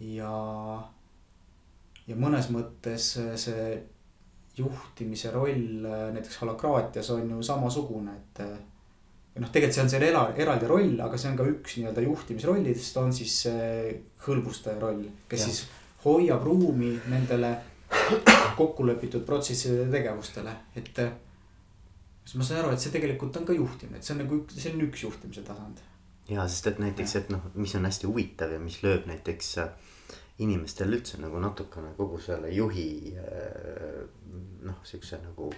ja, ja mõnes mõttes see juhtimise roll näiteks holakraatias on ju samasugune, et ja noh, tegelikult see on seal era-, eraldi roll, aga see on ka üks nii-öelda juhtimisrollidest on siis hõlbustaja roll, kes ja. siis hoiab ruumi nendele kokkulepitud protsessidele ja tegevustele, et. siis ma saan aru, et see tegelikult on ka juhtimine, et see on nagu, see on üks juhtimise tasand.
ja sest et näiteks, et noh, mis on hästi huvitav ja mis lööb näiteks äh, inimestel üldse nagu natukene kogu selle juhi äh, noh, siukse nagu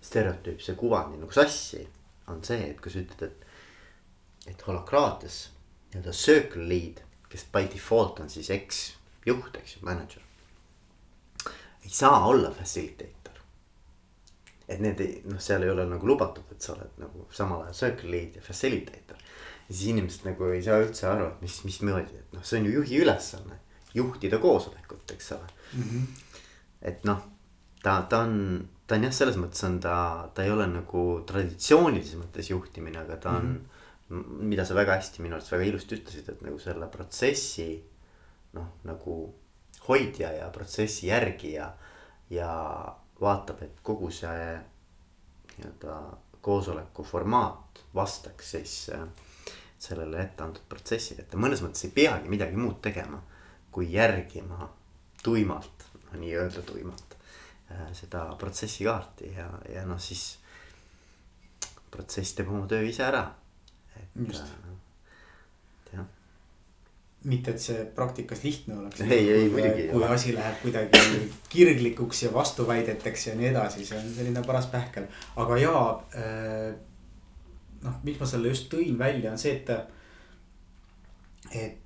stereotüüpse kuvandi nagu sassi on see, et kui sa ütled, et, et holokraatias nii-öelda circle lead, kes by default on siis eks-juht, eks ju, manager. ei saa olla facilitator. et need ei, noh, seal ei ole nagu lubatud, et sa oled nagu samal ajal circle lead ja facilitator. ja siis inimesed nagu ei saa üldse aru, et mis, mismoodi, et noh, see on ju juhi ülesanne, juhtida koosolekut, eks ole mm. -hmm. et noh ta, ta on, ta on jah, selles mõttes on ta, ta ei ole nagu traditsioonilises mõttes juhtimine, aga ta on mm. -hmm. mida sa väga hästi minu arust väga ilusti ütlesid, et nagu selle protsessi noh, nagu hoidja ja protsessi järgija. ja vaatab, et kogu see nii-öelda koosoleku formaat vastaks siis äh, sellele ette antud protsessile, et ta mõnes mõttes ei peagi midagi muud tegema, kui järgima tuimalt, no nii-öelda tuimalt seda protsessikaarti ja, ja noh, siis protsess teeb oma töö ise ära. et,
et jah. mitte, et see praktikas lihtne oleks.
ei, ei muidugi.
kui asi läheb kuidagi kirglikuks ja vastuväideteks ja nii edasi, see on selline paras pähkel, aga jaa äh, noh, miks ma selle just tõin välja, on see, et. et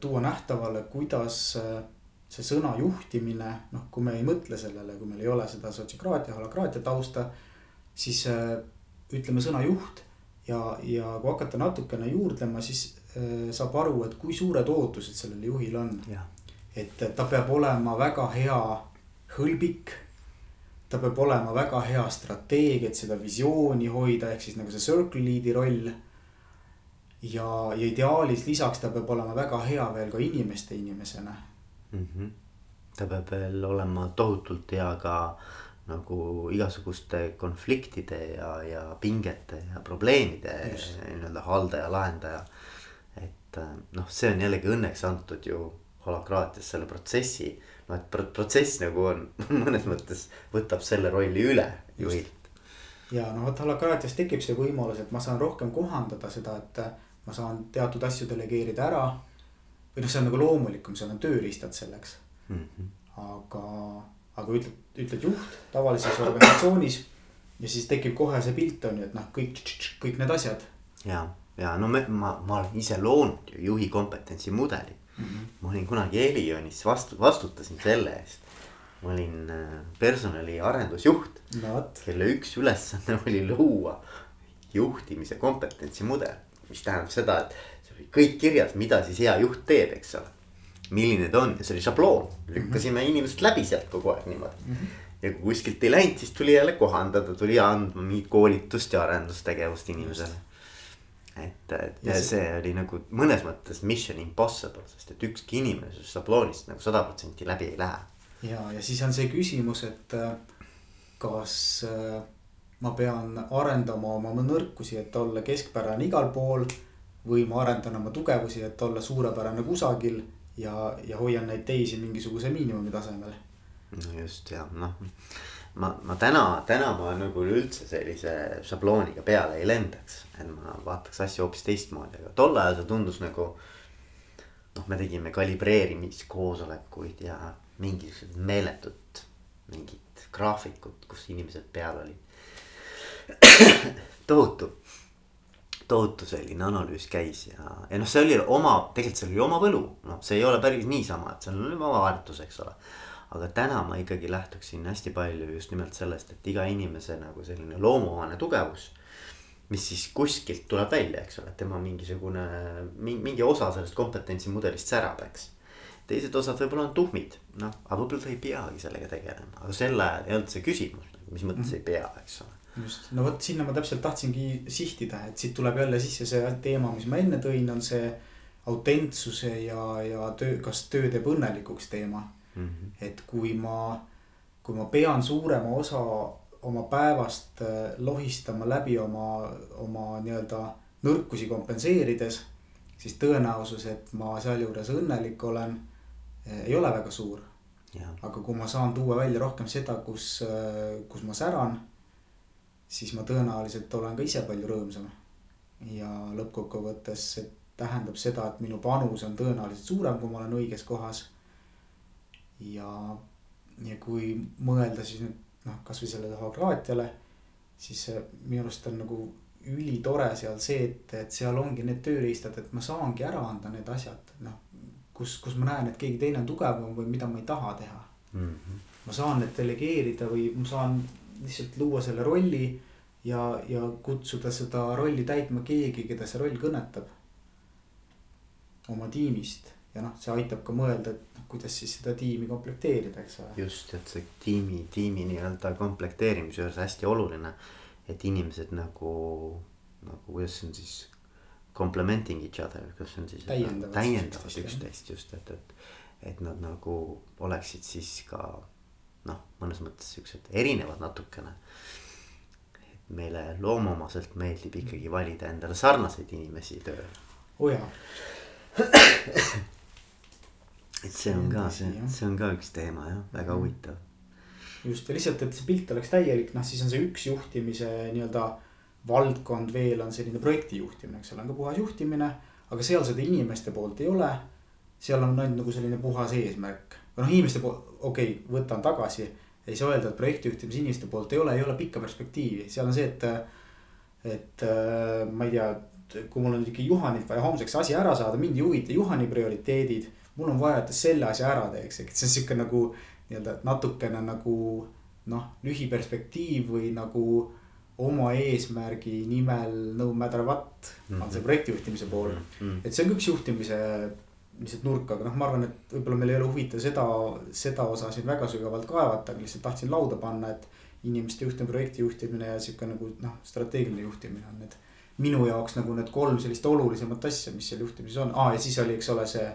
tuua nähtavale, kuidas see sõna juhtimine, noh, kui me ei mõtle sellele, kui meil ei ole seda sotsiokraatia, holakraatia tausta. siis ütleme sõna juht ja, ja kui hakata natukene juurdlema, siis saab aru, et kui suured ootused sellel juhil on. et ta peab olema väga hea hõlbik ta peab olema väga hea strateegia, et seda visiooni hoida, ehk siis nagu see circle lead'i roll. ja, ja ideaalis lisaks ta peab olema väga hea veel ka inimeste inimesena
mm. -hmm. ta peab veel olema tohutult hea ka nagu igasuguste konfliktide ja, ja pingete ja probleemide nii-öelda haldaja, lahendaja. et noh, see on jällegi õnneks antud ju holakraatias selle protsessi noh, et protsess nagu on mõnes mõttes võtab selle rolli üle juhilt.
ja no vot holakraatias tekib see võimalus, et ma saan rohkem kohandada seda, et ma saan teatud asju delegeerida ära. Või noh, see on nagu loomulikum, seal on tööriistad selleks mm. -hmm. aga, aga ütled, ütled juht tavalises organisatsioonis ja siis tekib kohe see pilt on ju, et noh, kõik, kõik need asjad.
ja, ja no me, ma, ma olen ise loonud ju juhi kompetentsi mudeli mm. -hmm. ma olin kunagi Elionis vastu, vastutasin selle eest. ma olin äh, personali arendusjuht
no,,
kelle üks ülesanne oli luua juhtimise kompetentsimudel. mis tähendab seda, et kõik kirjas, mida siis hea juht teeb, eks ole. milline ta on ja see oli šabloon, lükkasime mm -hmm. inimesed läbi sealt kogu aeg niimoodi mm. -hmm ja kui kuskilt ei läinud, siis tuli jälle kohandada, tuli andma mingit koolitust ja arendustegevust inimesele et, et ja, see oli nagu mõnes mõttes mission impossible, sest et ükski inimene sellest šabloonist nagu sada protsenti läbi ei lähe.
ja, ja siis on see küsimus, et äh, kas äh, ma pean arendama oma nõrkusi, et olla keskpärane igal pool. Või ma arendan oma tugevusi, et olla suurepärane kusagil ja, ja hoian neid teisi mingisuguse miinimumi tasemel.
no just ja noh ma, ma täna, täna ma nagu üldse sellise šablooniga peale ei lendaks. et ma vaataks asju hoopis teistmoodi, aga tol ajal see tundus nagu. noh, me tegime kalibreerimiskoosolekuid ja mingisugused meeletud mingid graafikud, kus inimesed peal olid tohutu, tohutu selline analüüs käis ja, ja noh, see oli oma, tegelikult seal oli oma võlu, noh, see ei ole päris niisama, et seal oli oma väärtus, eks ole aga täna ma ikkagi lähtuksin hästi palju just nimelt sellest, et iga inimese nagu selline loomuomane tugevus. mis siis kuskilt tuleb välja, eks ole, et tema mingisugune, mingi osa sellest kompetentsimudelist särab, eks. teised osad võib-olla on tuhmid, noh, aga võib-olla ta ei peagi sellega tegelema, aga sel ajal ei olnud see küsimus, mis mõttes mm -hmm. ei pea, eks ole
just, no vot sinna ma täpselt tahtsingi sihtida, et siit tuleb jälle sisse see teema, mis ma enne tõin, on see autentsuse ja, ja töö, kas töö teeb õnnelikuks teema
mm. -hmm.
et kui ma, kui ma pean suurema osa oma päevast äh, lohistama läbi oma, oma nii-öelda nõrkusi kompenseerides. siis tõenäosus, et ma sealjuures õnnelik olen, äh, ei ole väga suur. aga kui ma saan tuua välja rohkem seda, kus, äh, kus ma säran. Siis ma tõenäoliselt olen ka ise palju rõõmsam. ja lõppkokkuvõttes see tähendab seda, et minu panus on tõenäoliselt suurem, kui ma olen õiges kohas ja, ja kui mõelda siis nüüd noh, kasvõi sellele holakraatiale, siis minu arust on nagu ülitore seal see, et, et seal ongi need tööriistad, et ma saangi ära anda need asjad, noh. kus, kus ma näen, et keegi teine on tugevam või mida ma ei taha teha
mm. -hmm.
ma saan need delegeerida või ma saan lihtsalt luua selle rolli ja, ja kutsuda seda rolli täitma keegi, keda see roll kõnetab. oma tiimist ja noh, see aitab ka mõelda, et noh, kuidas siis seda tiimi komplekteerida, eks ole.
just, et see tiimi, tiimi nii-öelda komplekteerimise juures hästi oluline. et inimesed nagu, nagu kuidas see on siis. Complementing each other, kas see on siis.
täiendavad.
täiendavad üksteist just, et, et, et nad nagu oleksid siis ka noh, mõnes mõttes siuksed erinevad natukene. et meile loomuomaselt meeldib ikkagi valida endale sarnaseid inimesi tööle.
oo oh jaa
et see on ka see, see on ka üks teema jah, väga
Mhm.
huvitav.
just ja lihtsalt, et see pilt oleks täielik, noh siis on see üks juhtimise nii-öelda valdkond veel on selline projekti juhtimine, eks ole, on ka puhas juhtimine. aga seal seda inimeste poolt ei ole. seal on ainult nagu selline puhas eesmärk noh, inimeste poolt, okei okay,, võtan tagasi. ei saa öelda, et projekti juhtimise inimeste poolt ei ole, ei ole pikka perspektiivi, seal on see, et. et äh, ma ei tea, kui mul on ikkagi Juhanilt vaja homseks asi ära saada, mind ei huvita Juhani prioriteedid. mul on vaja, et ta selle asja ära teeks, ehk see on sihuke nagu nii-öelda natukene nagu noh, lühiperspektiiv või nagu oma eesmärgi nimel no matter what mm -hmm. on see projektijuhtimise pool mm. -hmm. et see on ka üks juhtimise lihtsalt nurk, aga noh, ma arvan, et võib-olla meil ei ole huvitav seda, seda osa siin väga sügavalt kaevata, aga lihtsalt tahtsin lauda panna, et. inimeste juhtimine, projekti juhtimine ja sihuke nagu noh, strateegiline juhtimine on need. minu jaoks nagu need kolm sellist olulisemat asja, mis seal juhtimises on, aa ja siis oli, eks ole, see.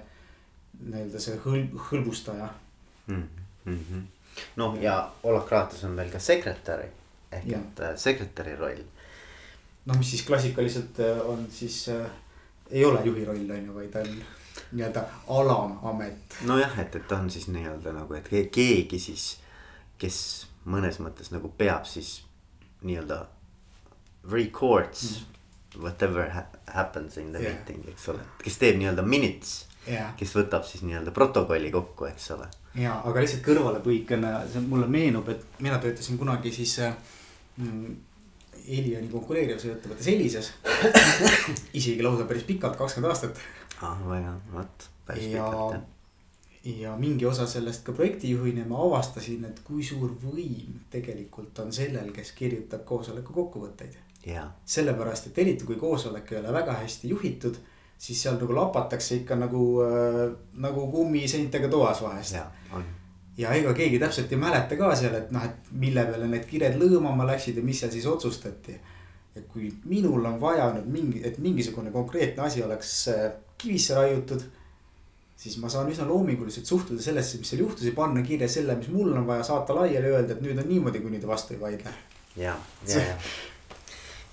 nii-öelda see hõl-, hõlbustaja
mm. -hmm. noh, ja holakraatias on veel ka sekretäri ehk
Ja.
et äh, sekretäri roll.
noh, mis siis klassikaliselt äh, on siis äh,, ei ole juhi roll on ju, vaid on nii-öelda alamamet.
nojah, et, et ta on siis nii-öelda nagu, et ke- keegi siis, kes mõnes mõttes nagu peab siis nii-öelda records mm. whatever ha happens in the yeah. meeting, eks ole, kes teeb nii-öelda minutes.
Jah.
kes võtab siis nii-öelda protokolli kokku, eks ole.
ja, aga lihtsalt kõrvalepõikena, see mulle meenub, et mina töötasin kunagi siis äh, mm, Elioni konkureerivas ettevõttes Elises. isegi lausa päris pikalt, kakskümmend aastat
ah, väga, vot, päris
ja
pikalt jah.
ja mingi osa sellest ka projektijuhina ma avastasin, et kui suur võim tegelikult on sellel, kes kirjutab koosoleku kokkuvõtteid. sellepärast, et eriti kui koosolek ei ole väga hästi juhitud, siis seal nagu lapatakse ikka nagu äh,, nagu kummiseintega toas vahest.
ja on.
ja ega keegi täpselt ei mäleta ka seal, et noh, et mille peale need kired lõõmama läksid ja mis seal siis otsustati. ja kui minul on vaja nüüd mingi, et mingisugune konkreetne asi oleks äh, kivisse raiutud. siis ma saan üsna loominguliselt suhtuda sellesse, mis seal juhtus ja panna kirja selle, mis mul on vaja saata laiali öelda, et nüüd on niimoodi, kuni te vastu ei vaidle.
ja, ja, ja.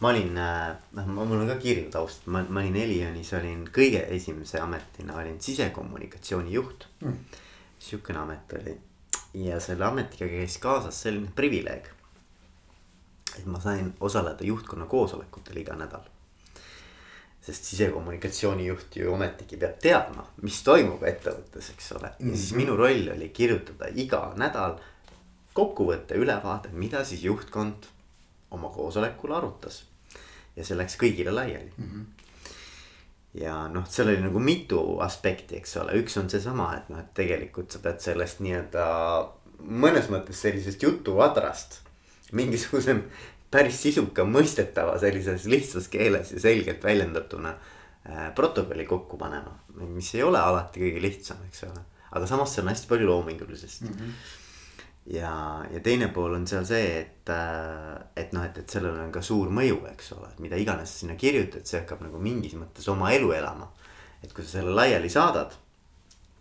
ma olin, noh, mul on ka kirju taust, ma, ma olin Elionis, olin kõige esimese ametina olin sisekommunikatsiooni juht
Mm.
sihukene amet oli ja selle ametiga käis kaasas selline privileeg. et ma sain osaleda juhtkonna koosolekutel iga nädal. Sest sisekommunikatsiooni juht ju ometigi peab teadma, mis toimub ettevõttes, eks ole, ja siis
Mhm.
minu roll oli kirjutada iga nädal kokkuvõte, ülevaade, mida siis juhtkond oma koosolekul arutas. ja see läks kõigile laiali
Mm -hmm.
ja noh, seal oli nagu mitu aspekti, eks ole, üks on seesama, et noh, et tegelikult sa pead sellest nii-öelda mõnes mõttes sellisest jutuadrast. mingisuguse päris sisuka, mõistetava sellises lihtsas keeles ja selgelt väljendatuna äh, protokolli kokku panema. mis ei ole alati kõige lihtsam, eks ole, aga samas seal on hästi palju loomingulisest mm. -hmm ja, ja teine pool on seal see, et, et noh, et, et sellel on ka suur mõju, eks ole, et mida iganes sa sinna kirjutad, see hakkab nagu mingis mõttes oma elu elama. et kui sa selle laiali saadad,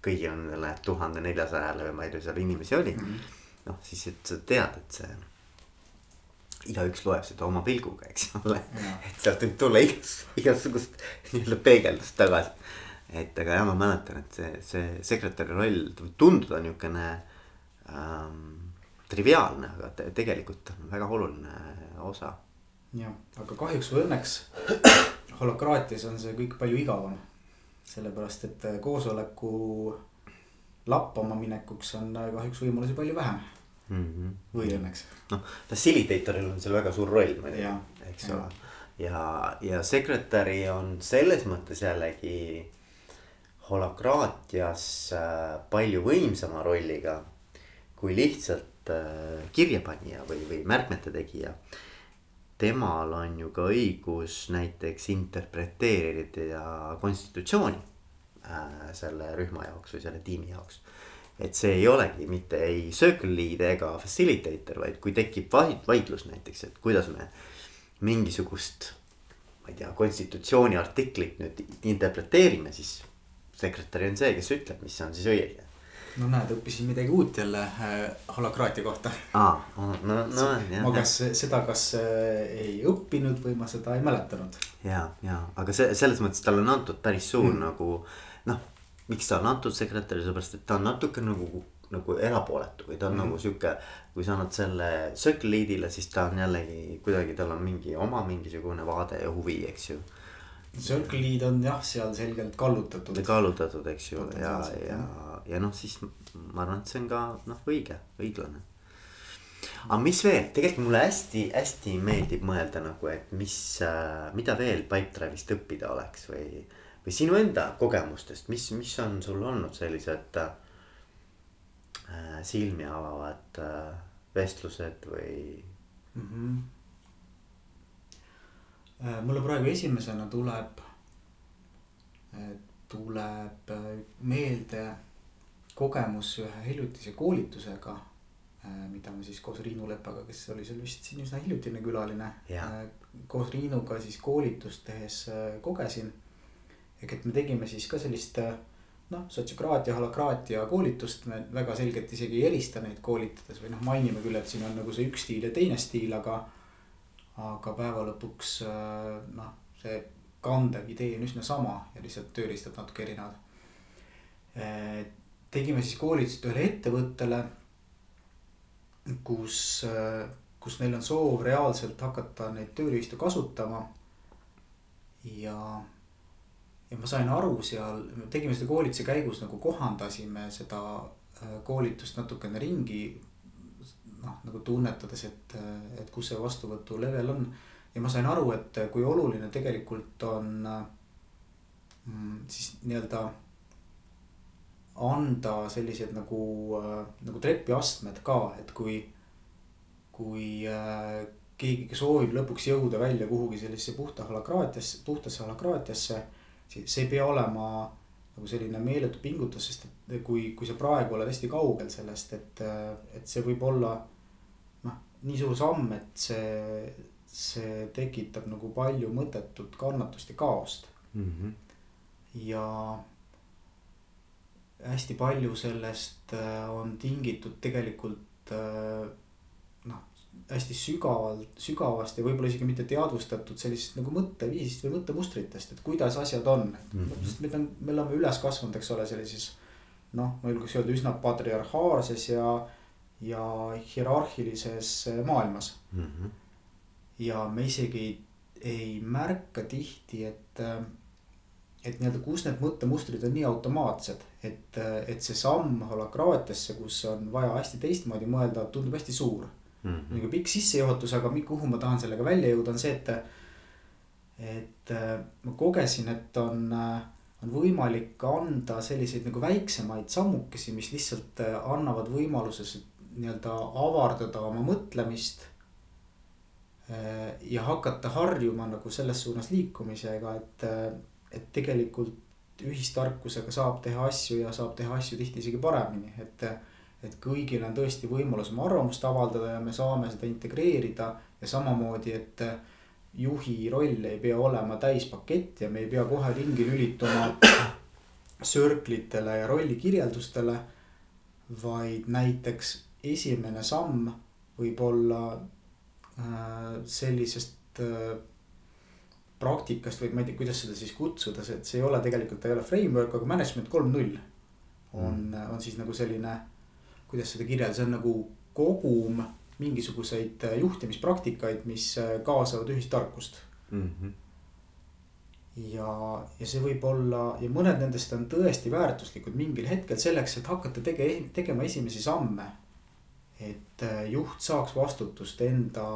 kõigile nendele tuhande neljasajale või ma ei tea, seal inimesi oli mm -hmm.. noh, siis, et sa tead, et see. Igaüks loeb seda oma pilguga, eks ole, et sealt võib tulla igas, igasugust nii-öelda peegeldust tagasi. et aga jah, ma mäletan, et see, see sekretäri roll võib tunduda niukene ähm, triviaalne, aga te, tegelikult on väga oluline osa.
jah, aga kahjuks või õnneks holokraatias on see kõik palju igavam. sellepärast, et koosoleku lappama minekuks on kahjuks võimalusi palju vähem
mm. -hmm.
või õnneks.
noh, facilitator'il on seal väga suur roll muidugi, eks ole. ja, ja sekretäri on selles mõttes jällegi holokraatias äh, palju võimsama rolliga kui lihtsalt äh, kirjapanija või, või märkmete tegija. temal on ju ka õigus näiteks interpreteerida konstitutsiooni äh, selle rühma jaoks või selle tiimi jaoks. Et see ei olegi mitte ei circle lead ega facilitator, vaid kui tekib vaid, vaidlus näiteks, et kuidas me mingisugust. ma ei tea, konstitutsiooni artiklit nüüd interpreteerime, siis sekretär on see, kes ütleb, mis on siis õige
no näed, õppisin midagi uut jälle äh, holakraatia kohta.
aa, no, no, no jah.
ma kas seda, kas äh, ei õppinud või ma seda ei mäletanud.
ja, ja, aga see selles mõttes talle on antud päris suur mm. nagu noh, miks ta on antud sekretäri, sellepärast et ta on natuke nagu, nagu erapooletu või ta on mm. nagu sihuke. kui sa annad selle circle lead'ile, siis ta on jällegi kuidagi, tal on mingi oma mingisugune vaade ja huvi, eks ju
Circle lead on jah, seal selgelt kallutatud.
kallutatud, eks ju, ja, ja, ja noh, siis ma arvan, et see on ka noh, õige, õiglane. aga mis veel, tegelikult mulle hästi-hästi meeldib mõelda nagu, et mis äh,, mida veel Pipedrive'ist õppida oleks või. Või sinu enda kogemustest, mis, mis on sul olnud sellised äh, silmi avavad äh, vestlused või mm? -hmm.
mulle praegu esimesena tuleb, tuleb äh, meelde kogemus ühe hiljutise koolitusega äh, mida ma siis koos Riinu Lepaga, kes oli seal vist siin üsna hiljutine külaline. Äh, koos Riinuga siis koolitust tehes äh, kogesin. Ehk et me tegime siis ka sellist noh, sotsiokraatia, holakraatia koolitust, me väga selgelt isegi ei erista neid koolitades või noh, mainime küll, et siin on nagu see üks stiil ja teine stiil, aga. aga päeva lõpuks noh, see kandev idee on üsna sama ja lihtsalt tööriistad natuke erinevad tegime siis koolitust ühele ettevõttele, kus, kus neil on soov reaalselt hakata neid tööriistu kasutama. ja, ja ma sain aru seal, tegime seda koolituse käigus nagu kohandasime seda äh, koolitust natukene ringi. noh, nagu tunnetades, et, et kus see vastuvõtu level on ja ma sain aru, et kui oluline tegelikult on mm, siis nii-öelda anda sellised nagu, äh, nagu trepiastmed ka, et kui, kui äh, keegi soovib lõpuks jõuda välja kuhugi sellisesse puhta holakraatiasse, puhtasse holakraatiasse. See ei pea olema nagu selline meeletu pingutus, sest et kui, kui sa praegu oled hästi kaugel sellest, et, et see võib olla. noh, nii suur samm, et see, see tekitab nagu palju mõttetut kannatust ja kaost mm. -hmm. ja hästi palju sellest äh, on tingitud tegelikult äh, hästi sügavalt, sügavast ja võib-olla isegi mitte teadvustatud sellisest nagu mõtteviisist või mõttemustritest, et kuidas asjad on mm. -hmm. sest me oleme, me oleme üles kasvanud, eks ole, sellises noh, ma julgeks öelda üsna patriarhaalses ja, ja hierarhilises maailmas mm. -hmm. ja me isegi ei, märka tihti, et äh, et nii-öelda, kus need mõttemustrid on nii automaatsed, et, et see samm holakraatiasse, kus on vaja hästi teistmoodi mõelda, tundub hästi suur mm. -hmm. nagu pikk sissejuhatus, aga kuhu ma tahan sellega välja jõuda, on see, et. et ma kogesin, et on, on võimalik anda selliseid nagu väiksemaid sammukesi, mis lihtsalt annavad võimaluse nii-öelda avardada oma mõtlemist ja hakata harjuma nagu selles suunas liikumisega, et et tegelikult ühistarkusega saab teha asju ja saab teha asju tihti isegi paremini, et. Et kõigil on tõesti võimalus oma arvamust avaldada ja me saame seda integreerida ja samamoodi, et juhi roll ei pea olema täispakett ja me ei pea kohe ringi lülituma circle itele ja rollikirjeldustele. vaid näiteks esimene samm võib olla äh, sellisest äh, praktikast või ma ei tea, kuidas seda siis kutsuda, see, et see ei ole tegelikult, ta ei ole framework, aga management kolm null. on mm., on siis nagu selline, kuidas seda kirjeldada, see on nagu kogum mingisuguseid juhtimispraktikaid, mis kaasavad ühistarkust mm. -hmm. ja, ja see võib olla ja mõned nendest on tõesti väärtuslikud mingil hetkel selleks, et hakata tege-, tegema esimesi samme. et juht saaks vastutust enda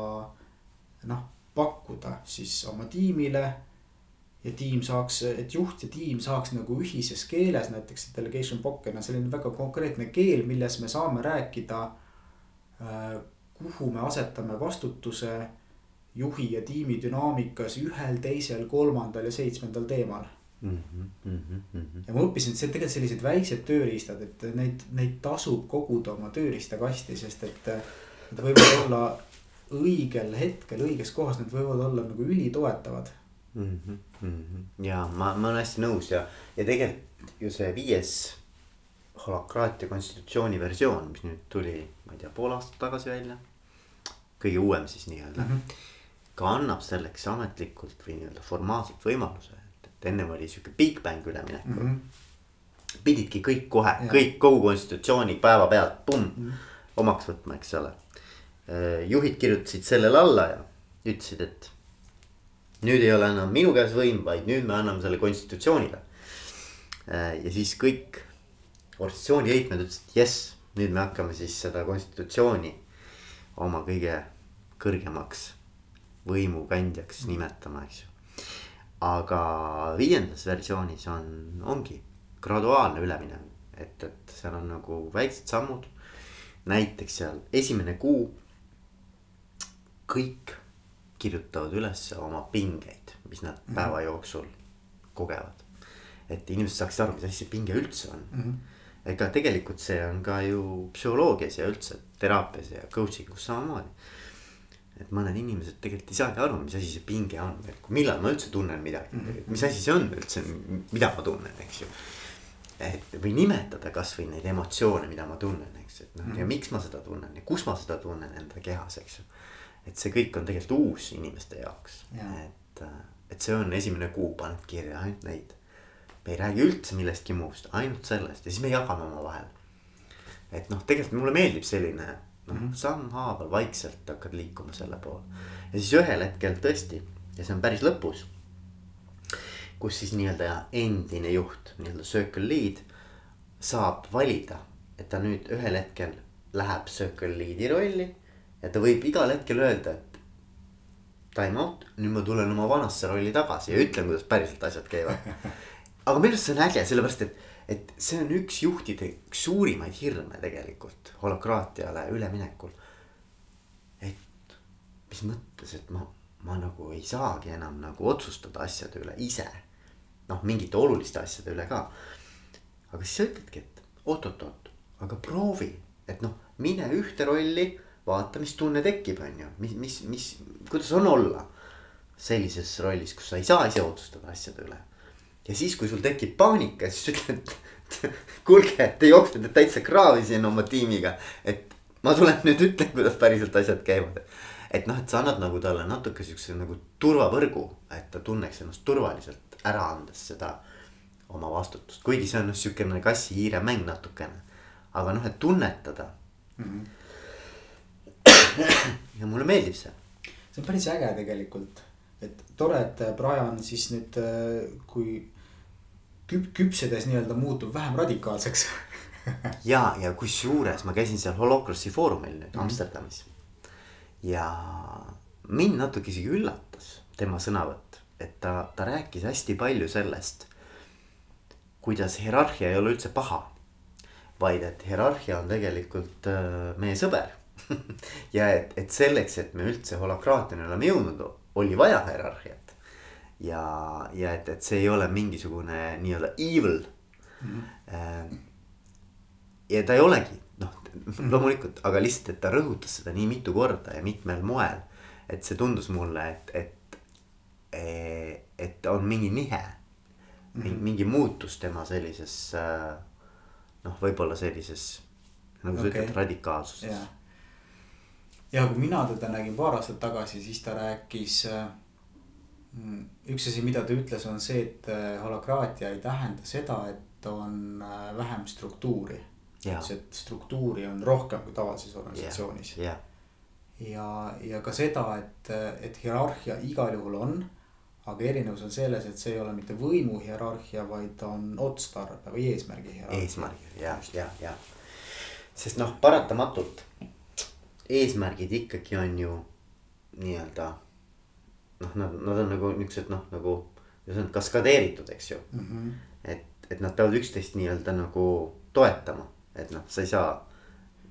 noh pakkuda siis oma tiimile. Ja tiim saaks, et juht ja tiim saaks nagu ühises keeles, näiteks delegation pocket on selline väga konkreetne keel, milles me saame rääkida. Äh, kuhu me asetame vastutuse juhi ja tiimi dünaamikas ühel, teisel, kolmandal ja seitsmendal teemal
mm. -hmm, mm -hmm.
ja ma õppisin, et see tegelikult sellised väiksed tööriistad, et neid, neid tasub koguda oma tööriistakasti, sest et. Need võivad olla õigel hetkel õiges kohas, need võivad olla nagu ülitoetavad
mm. -hmm, mm -hmm. ja ma, ma olen hästi nõus ja, ja tegelikult ju see viies holokraatia konstitutsiooni versioon, mis nüüd tuli, ma ei tea, pool aastat tagasi välja. kõige uuem siis nii-öelda mm. -hmm. ka annab selleks ametlikult või nii-öelda formaalselt võimaluse, et, et ennem oli sihuke Big Bang üleminekul mm. -hmm. pididki kõik kohe, kõik kogu konstitutsiooni päevapealt, pumm mm, -hmm. omaks võtma, eks ole. juhid kirjutasid sellele alla ja ütlesid, et nüüd ei ole enam minu käes võim, vaid nüüd me anname selle konstitutsioonile. ja siis kõik organisatsiooni liikmed ütlesid, jess, nüüd me hakkame siis seda konstitutsiooni oma kõige kõrgemaks võimukandjaks nimetama, eks ju. aga viiendas versioonis on, ongi graduaalne üleminek, et, et seal on nagu väiksed sammud. näiteks seal esimene kuu kõik kirjutavad üles oma pingeid, mis nad mm -hmm. päeva jooksul kogevad. et inimesed saaksid aru, mis asi see pinge üldse on mm. -hmm ega tegelikult see on ka ju psühholoogias ja üldse teraapias ja coaching us samamoodi. et mõned inimesed tegelikult ei saagi aru, mis asi see pinge on, et millal ma üldse tunnen midagi mm, -hmm. mis asi see on üldse, mida ma tunnen, eks ju. et või nimetada kasvõi neid emotsioone, mida ma tunnen, eks, et noh mm -hmm. ja miks ma seda tunnen ja kus ma seda tunnen enda kehas, eks ju. Et see kõik on tegelikult uus inimeste jaoks ja., et, et see on esimene kuu, paned kirja ainult neid me ei räägi üldse millestki muust, ainult sellest ja siis me jagame omavahel. et noh, tegelikult mulle meeldib selline noh mm -hmm. sammhaaval vaikselt hakkad liikuma selle poole. ja siis ühel hetkel tõesti ja see on päris lõpus. kus siis nii-öelda endine juht, nii-öelda circle lead saab valida, et ta nüüd ühel hetkel läheb circle lead'i rolli. Ja ta võib igal hetkel öelda, et time out, nüüd ma tulen oma vanasse rolli tagasi ja ütlen, kuidas päriselt asjad käivad aga minu arust see on äge, sellepärast et, et see on üks juhtide üks suurimaid hirme tegelikult holokraatiale üleminekul. et mis mõttes, et ma, ma nagu ei saagi enam nagu otsustada asjade üle ise. noh, mingite oluliste asjade üle ka. aga siis sa ütledki, et oot-oot-oot, aga proovi, et noh, mine ühte rolli, vaata, mis tunne tekib, on ju, mis, mis, mis, kuidas on olla sellises rollis, kus sa ei saa ise otsustada asjade üle ja siis, kui sul tekib paanika, siis ütled, kuulge, te jooksete täitsa kraavi siin oma tiimiga. et ma tulen nüüd ütlen, kuidas päriselt asjad käivad. et noh, et sa annad nagu talle natuke siukse nagu turvavõrgu, et ta tunneks ennast turvaliselt ära andes seda oma vastutust, kuigi see on noh siukene kassi-hiire mäng natukene. aga noh, et tunnetada mm. -hmm. Ja mulle meeldib see.
see on päris äge tegelikult, et tore, et Brian siis nüüd, kui küp-, küpsedes nii-öelda muutub vähem radikaalseks
ja, ja kusjuures ma käisin seal Holocrossi foorumil nüüd mm -hmm. Amsterdamis. ja mind natuke isegi üllatas tema sõnavõtt, et ta, ta rääkis hästi palju sellest. kuidas hierarhia ei ole üldse paha. vaid et hierarhia on tegelikult äh, meie sõber ja et, et selleks, et me üldse holokraatiani oleme jõudnud, oli vaja hierarhiat ja, ja et, et see ei ole mingisugune nii-öelda evil mm. -hmm. ja ta ei olegi, noh loomulikult, aga lihtsalt, et ta rõhutas seda nii mitu korda ja mitmel moel. et see tundus mulle, et, et, e, et on mingi nihe mm, -hmm. mingi muutus tema sellises äh, noh, võib-olla sellises nagu sa okay. ütled, radikaalsuses.
Ja kui mina teda nägin paar aastat tagasi, siis ta rääkis äh, üks asi, mida ta ütles, on see, et äh, holokraatia ei tähenda seda, et on äh, vähem struktuuri. ütles, et struktuuri on rohkem kui tavalises organisatsioonis. ja, ja, ja ka seda, et, et hierarhia igal juhul on. aga erinevus on selles, et see ei ole mitte võimu hierarhia, vaid on otstarbe või eesmärgi hierarhia.
eesmärgi ja, ja, ja. sest noh, paratamatult eesmärgid ikkagi on ju nii-öelda noh, nad, nad on nagu niuksed noh, nagu. see on kaskadeeritud, eks ju mm. -hmm. et, et nad peavad üksteist nii-öelda nagu toetama, et noh, sa ei saa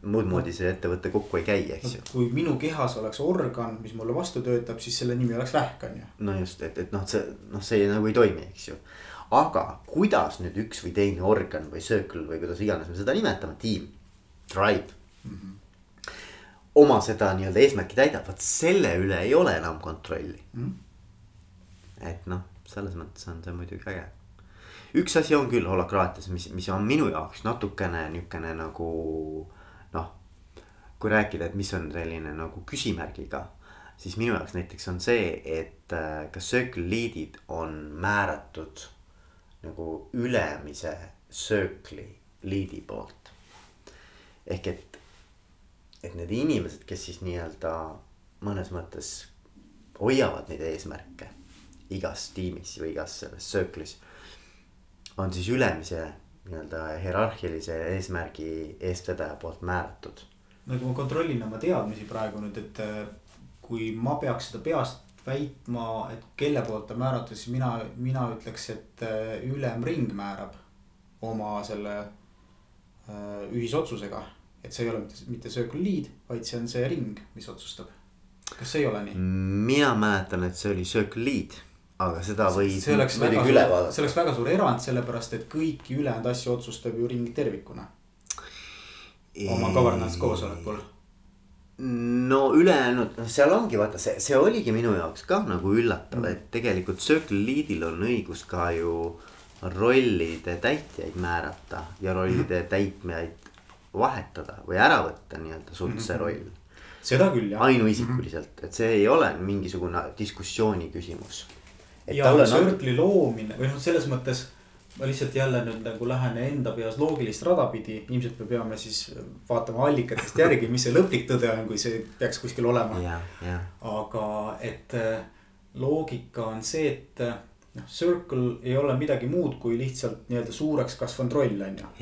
muud moodi see ettevõte kokku ei käi, eks ju.
kui minu kehas oleks organ, mis mulle vastu töötab, siis selle nimi oleks vähk, on ju.
no just, et, et noh, see noh, see nagu ei toimi, eks ju. aga kuidas nüüd üks või teine organ või circle või kuidas iganes me seda nimetame, tiim, tribe mm. -hmm oma seda nii-öelda eesmärki täidab, vot selle üle ei ole enam kontrolli mm.. et noh, selles mõttes on see muidugi äge. üks asi on küll holakraatias, mis, mis on minu jaoks natukene niukene nagu noh. kui rääkida, et mis on selline nagu küsimärgiga, siis minu jaoks näiteks on see, et äh, kas circle lead'id on määratud nagu ülemise circle'i lead'i poolt. ehk et et need inimesed, kes siis nii-öelda mõnes mõttes hoiavad neid eesmärke igas tiimis või igas selles circle'is. on siis ülemise nii-öelda hierarhilise eesmärgi eestvedaja poolt määratud.
no kui ma kontrollin oma teadmisi praegu nüüd, et äh, kui ma peaks seda peast väitma, et kelle poolt ta määratud, siis mina, mina ütleks, et äh, ülemring määrab oma selle äh, ühisotsusega et see ei ole mitte, mitte circle lead, vaid see on see ring, mis otsustab. kas see ei ole nii?
mina mäletan, et see oli circle lead, aga seda võib
muidugi üle vaadata. see oleks väga suur erand, sellepärast et kõiki ülejäänud asju otsustab ju ring tervikuna. oma governance koosolekul
no ülejäänud, noh, seal ongi vaata, see, see oligi minu jaoks ka nagu üllatav mm., et tegelikult Circle Leadil on õigus ka ju rollide täitjaid määrata ja rollide mm. täitjaid vahetada või ära võtta nii-öelda sult see mhm. roll.
seda küll jah.
ainuisikuliselt, et see ei ole mingisugune diskussiooni küsimus.
ja circle'i loomine või noh, selles mõttes ma lihtsalt jälle nüüd nagu lähen enda peas loogilist rada pidi, ilmselt me peame siis vaatama allikatest järgi, mis see lõplik tõde on, kui see peaks kuskil olema. aga et äh, loogika on see, et äh, noh, circle ei ole midagi muud kui lihtsalt nii-öelda suureks kasvanud roll on ju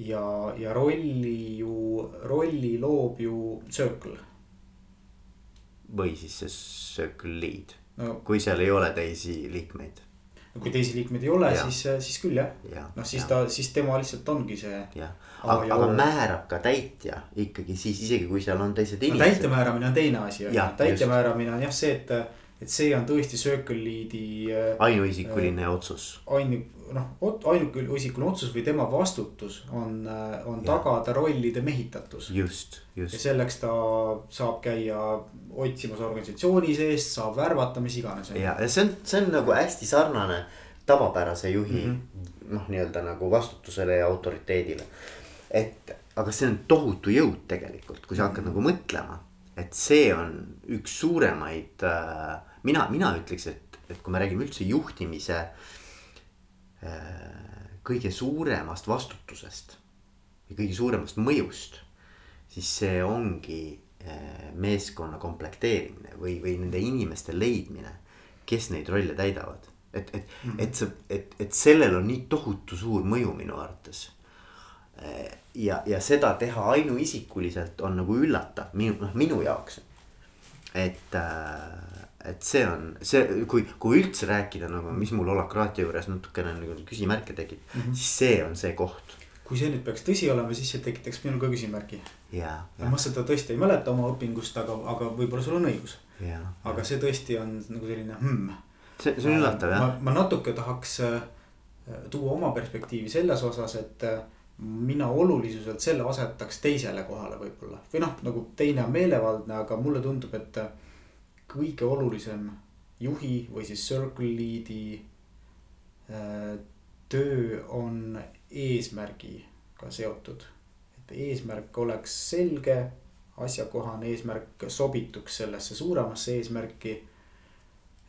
ja, ja rolli ju, rolli loob ju Circle.
või siis see Circle Lead no,, kui seal ei ole teisi liikmeid.
no kui teisi liikmeid ei ole, siis, siis küll jah ja,. noh, siis ja. ta, siis tema lihtsalt ongi see.
jah, aga, aga määrab ka täitja ikkagi siis isegi kui seal on teised inimesed
no,. täitja määramine on teine asi täitja määramine on jah see, et, et see on tõesti Circle Lead'i.
Äh, ainuisikuline äh, otsus.
ainu, noh, ainuisikuline otsus või tema vastutus on, äh, on tagada rollide mehitatus.
just, just.
ja selleks ta saab käia otsimas organisatsiooni seest, saab värvata, mis iganes.
ja, ja see on, see on nagu hästi sarnane tavapärase juhi mm -hmm. noh, nii-öelda nagu vastutusele ja autoriteedile. et, aga see on tohutu jõud tegelikult, kui sa hakkad mm -hmm. nagu mõtlema, et see on üks suuremaid äh,, mina, mina ütleks, et, et kui me räägime üldse juhtimise Äh, kõige suuremast vastutusest ja kõige suuremast mõjust, siis see ongi äh, meeskonna komplekteerimine või, või nende inimeste leidmine, kes neid rolle täidavad. et, et mm, -hmm. et see, et, et sellel on nii tohutu suur mõju minu arvates. Äh, ja, ja seda teha ainuisikuliselt on nagu üllatav minu, noh minu jaoks. et äh, et see on see, kui, kui üldse rääkida nagu, mis mul holakraatia juures natukene nagu küsimärke tekib mm, -hmm. siis see on see koht.
kui see nüüd peaks tõsi olema, siis see tekitaks minul ka küsimärgi. ma seda tõesti ei mäleta oma õpingust, aga, aga võib-olla sul on õigus. aga see tõesti on nagu selline hmm.
see, see on üllatav jah.
ma natuke tahaks äh, tuua oma perspektiivi selles osas, et äh, mina olulisuselt selle asetaks teisele kohale võib-olla või noh, nagu teine on meelevaldne, aga mulle tundub, et äh, kõige olulisem juhi või siis circle lead'i äh, töö on eesmärgiga seotud. et eesmärk oleks selge, asjakohane eesmärk sobituks sellesse suuremasse eesmärki.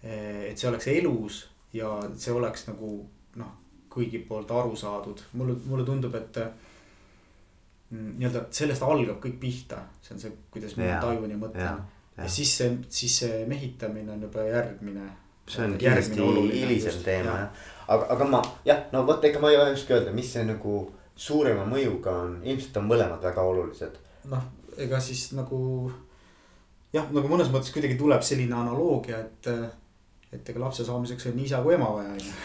Äh, et see oleks elus ja see oleks nagu noh, kõigi poolt aru saadud, mulle, mulle tundub, et mm, nii-öelda sellest algab kõik pihta, see on see, kuidas ma tajun ja mõtlen ja siis see, siis see mehitamine on juba järgmine.
see on kindlasti hilisem teema jah, aga, aga ma jah, no vot, ega ma ei oska öelda, mis see nagu suurema mõjuga on, ilmselt on mõlemad väga olulised.
noh, ega siis nagu jah, nagu mõnes mõttes kuidagi tuleb selline analoogia, et, et ega lapse saamiseks on nii isa kui ema vaja, on ju.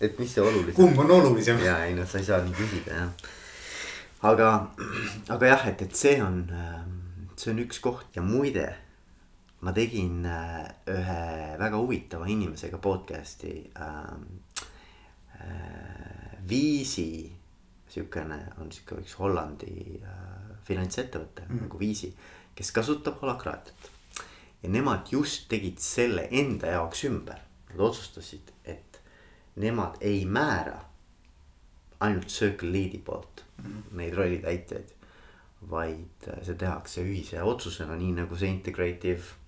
et mis see olulisem.
kumb on olulisem?
ja ei noh, sa ei saa nii küsida jah. aga, aga jah, et, et see on, see on üks koht ja muide ma tegin äh, ühe väga huvitava inimesega podcast'i. Ähm, äh, Viisi sihukene on sihuke üks Hollandi äh, finantsettevõte mm. nagu Viisi, kes kasutab holakraatiat. ja nemad just tegid selle enda jaoks ümber, nad otsustasid, et nemad ei määra ainult Circle Leadi poolt mm. neid rollitäitjaid. vaid äh, see tehakse ühise otsusena, nii nagu see integrative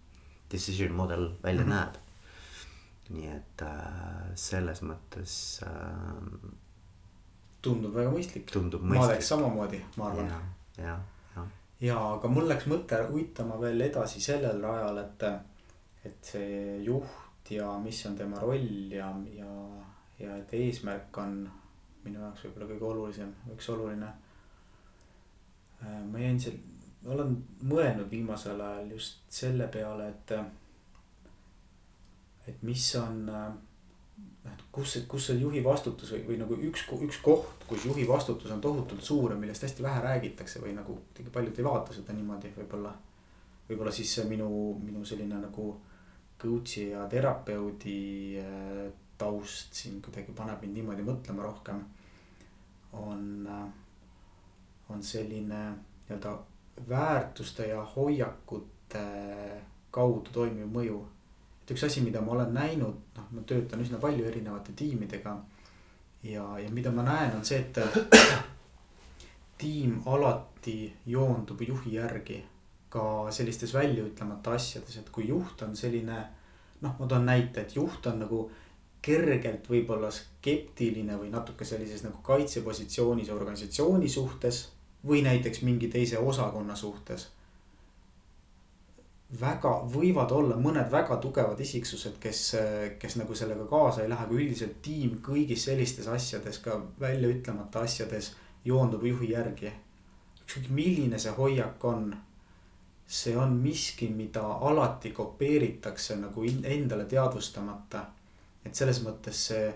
decision model välja mm -hmm. näeb. nii et äh, selles mõttes äh,.
tundub väga mõistlik.
tundub mõistlik.
ma oleks samamoodi, ma arvan.
ja, ja, ja.
ja aga mul läks mõte uitama veel edasi sellel rajal, et, et see juht ja mis on tema roll ja, ja, ja et eesmärk on minu jaoks võib-olla kõige olulisem, üks oluline. Äh, ma jäin seal, olen mõelnud viimasel ajal just selle peale, et. et mis on, noh, et kus, kus see juhi vastutus või, või nagu üks, üks koht, kus juhi vastutus on tohutult suur ja millest hästi vähe räägitakse või nagu paljud ei vaata seda niimoodi võib-olla. võib-olla siis see minu, minu selline nagu coach'i ja terapeudi äh, taust siin kuidagi paneb mind niimoodi mõtlema rohkem. on, on selline nii-öelda väärtuste ja hoiakute kaudu toimiv mõju. et üks asi, mida ma olen näinud, noh, ma töötan üsna palju erinevate tiimidega. ja, ja mida ma näen, on see, et tiim alati joondub juhi järgi ka sellistes väljaütlemata asjades, et kui juht on selline. noh, ma toon näite, et juht on nagu kergelt võib-olla skeptiline või natuke sellises nagu kaitsepositsioonis organisatsiooni suhtes. Või näiteks mingi teise osakonna suhtes. väga, võivad olla mõned väga tugevad isiksused, kes, kes nagu sellega kaasa ei lähe, aga üldiselt tiim kõigis sellistes asjades, ka väljaütlemata asjades joondub juhi järgi. ükskõik milline see hoiak on see on miski, mida alati kopeeritakse nagu endale teadvustamata et selles mõttes see,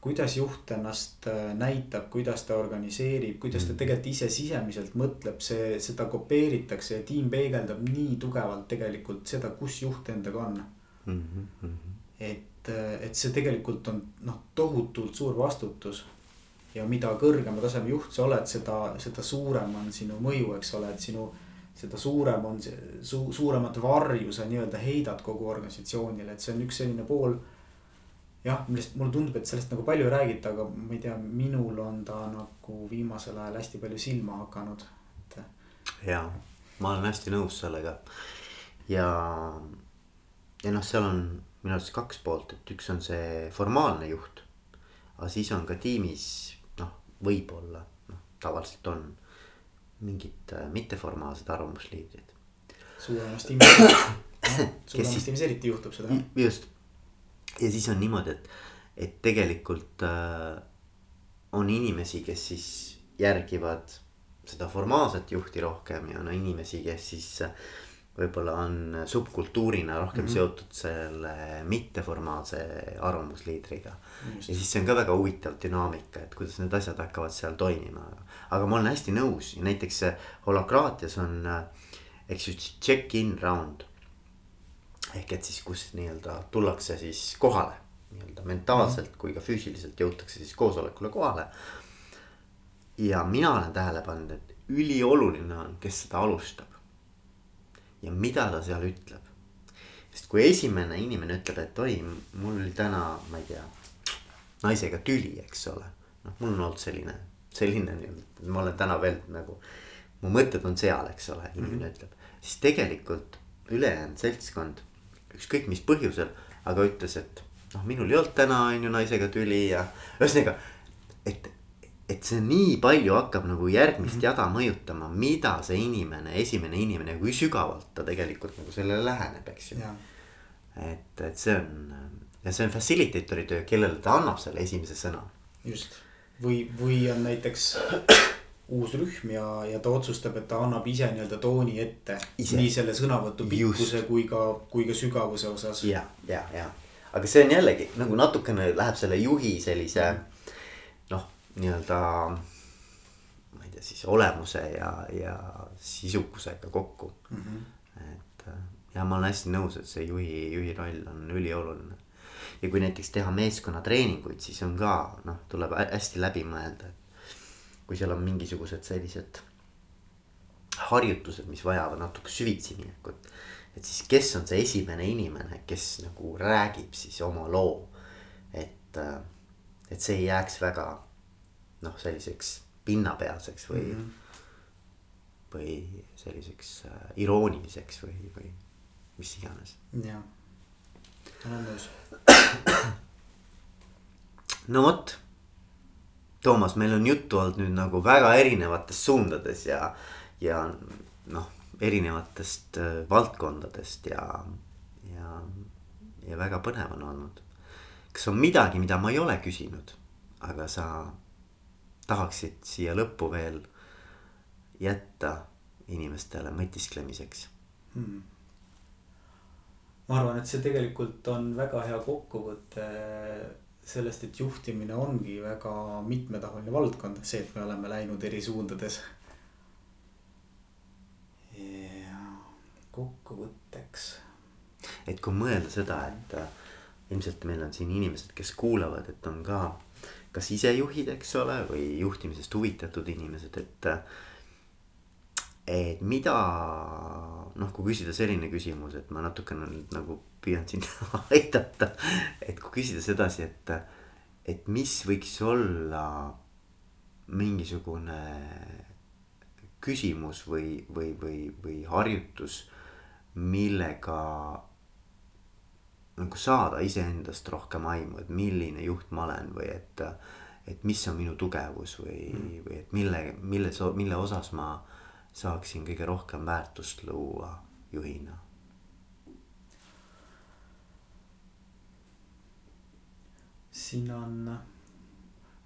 kuidas juht ennast äh, näitab, kuidas ta organiseerib, kuidas ta mm. tegelikult ise sisemiselt mõtleb, see, seda kopeeritakse ja tiim peegeldab nii tugevalt tegelikult seda, kus juht endaga on mm. -hmm. et, äh, et see tegelikult on noh, tohutult suur vastutus. ja mida kõrgema taseme juht sa oled, seda, seda suurem on sinu mõju, eks ole, et sinu seda suurem on see su, suuremat varju sa nii-öelda heidad kogu organisatsioonile, et see on üks selline pool jah, millest mulle tundub, et sellest nagu palju ei räägita, aga ma ei tea, minul on ta nagu viimasel ajal hästi palju silma hakanud, et.
ja, ma olen hästi nõus sellega ja, ja noh, seal on minu arust kaks poolt, et üks on see formaalne juht. aga siis on ka tiimis noh, võib-olla noh, tavaliselt on mingid äh, mitteformaalsed arvamusliidrid.
suuremas tiimis suuremas tiimis eriti juhtub seda.
just ja siis on niimoodi, et, et tegelikult äh, on inimesi, kes siis järgivad seda formaalset juhti rohkem ja on inimesi, kes siis äh, võib-olla on subkultuurina rohkem mm -hmm. seotud selle mitteformaalse arvamusliidriga. ja siis see on ka väga huvitav dünaamika, et kuidas need asjad hakkavad seal toimima. aga ma olen hästi nõus ja näiteks holokraatias on, äh, eks ju, check-in round ehk et siis, kus nii-öelda tullakse siis kohale nii-öelda mentaalselt kui ka füüsiliselt jõutakse siis koosolekule kohale. ja mina olen tähele pannud, et ülioluline on, kes seda alustab. ja mida ta seal ütleb. sest kui esimene inimene ütleb, et oi, mul oli täna, ma ei tea, naisega tüli, eks ole. noh, mul on olnud selline, selline nii-öelda, ma olen täna veel nagu, mu mõtted on seal, eks ole, inimene mm -hmm. ütleb. siis tegelikult ülejäänud seltskond ükskõik mis põhjusel, aga ütles, et noh, minul ei olnud täna on ju naisega tüli ja ühesõnaga, et. et see nii palju hakkab nagu järgmist mm -hmm. jada mõjutama, mida see inimene, esimene inimene, kui sügavalt ta tegelikult nagu sellele läheneb, eks ju. et, et see on ja see on facilitator'i töö, kellele ta annab selle esimese sõna.
just või, või on näiteks uus rühm ja, ja ta otsustab, et ta annab ise nii-öelda tooni ette. nii selle sõnavõtu pikkuse kui ka, kui ka sügavuse osas.
ja, ja, ja, aga see on jällegi nagu natukene läheb selle juhi sellise noh, nii-öelda. ma ei tea, siis olemuse ja, ja sisukusega kokku mm. -hmm. et ja ma olen hästi nõus, et see juhi, juhi roll on ülioluline. ja kui näiteks teha meeskonnatreeninguid, siis on ka noh, tuleb hästi läbi mõelda, et kui seal on mingisugused sellised harjutused, mis vajavad natuke süvitsi minekut. et siis, kes on see esimene inimene, kes nagu räägib siis oma loo, et, äh, et see ei jääks väga noh, selliseks pinnapealseks või mm. -hmm või selliseks äh, irooniliseks või, või mis iganes.
jah, olen nõus.
no vot, Toomas, meil on juttu olnud nüüd nagu väga erinevates suundades ja, ja noh, erinevatest äh, valdkondadest ja, ja, ja väga põnev on olnud. kas on midagi, mida ma ei ole küsinud, aga sa tahaksid siia lõppu veel jätta inimestele mõtisklemiseks hmm.?
ma arvan, et see tegelikult on väga hea kokkuvõte sellest, et juhtimine ongi väga mitmetahuline valdkond, see, et me oleme läinud eri suundades. ja kokkuvõtteks.
et kui mõelda seda, et äh, ilmselt meil on siin inimesed, kes kuulavad, et on ka kas isejuhid, eks ole, või juhtimisest huvitatud inimesed, et äh, et mida noh, kui küsida selline küsimus, et ma natukene nüüd nagu püüan sind aidata. et kui küsida sedasi, et, et mis võiks olla mingisugune küsimus või, või, või, või harjutus, millega nagu saada iseendast rohkem aimu, et milline juht ma olen või et, et mis on minu tugevus või mm., või et mille, mille, mille osas ma saaksin kõige rohkem väärtust luua juhina?
siin on,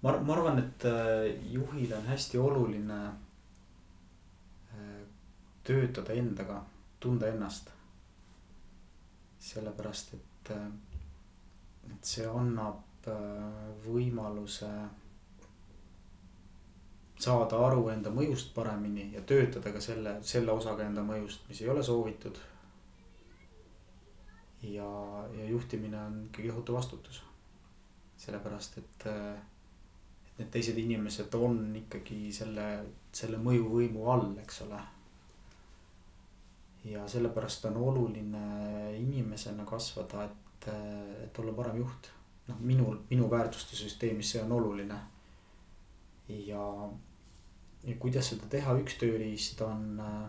ma, ma arvan, et äh, juhil on hästi oluline äh, töötada endaga, tunda ennast. sellepärast, et, äh, et see annab võimaluse saada aru enda mõjust paremini ja töötada ka selle, selle osaga enda mõjust, mis ei ole soovitud. ja, ja juhtimine on ikkagi tohutu vastutus. sellepärast, et, et need teised inimesed on ikkagi selle, selle mõjuvõimu all, eks ole. ja sellepärast on oluline inimesena kasvada, et, et olla parem juht. noh, minul, minu väärtuste süsteemis see on oluline ja ja kuidas seda teha, üks tööriist on, äh,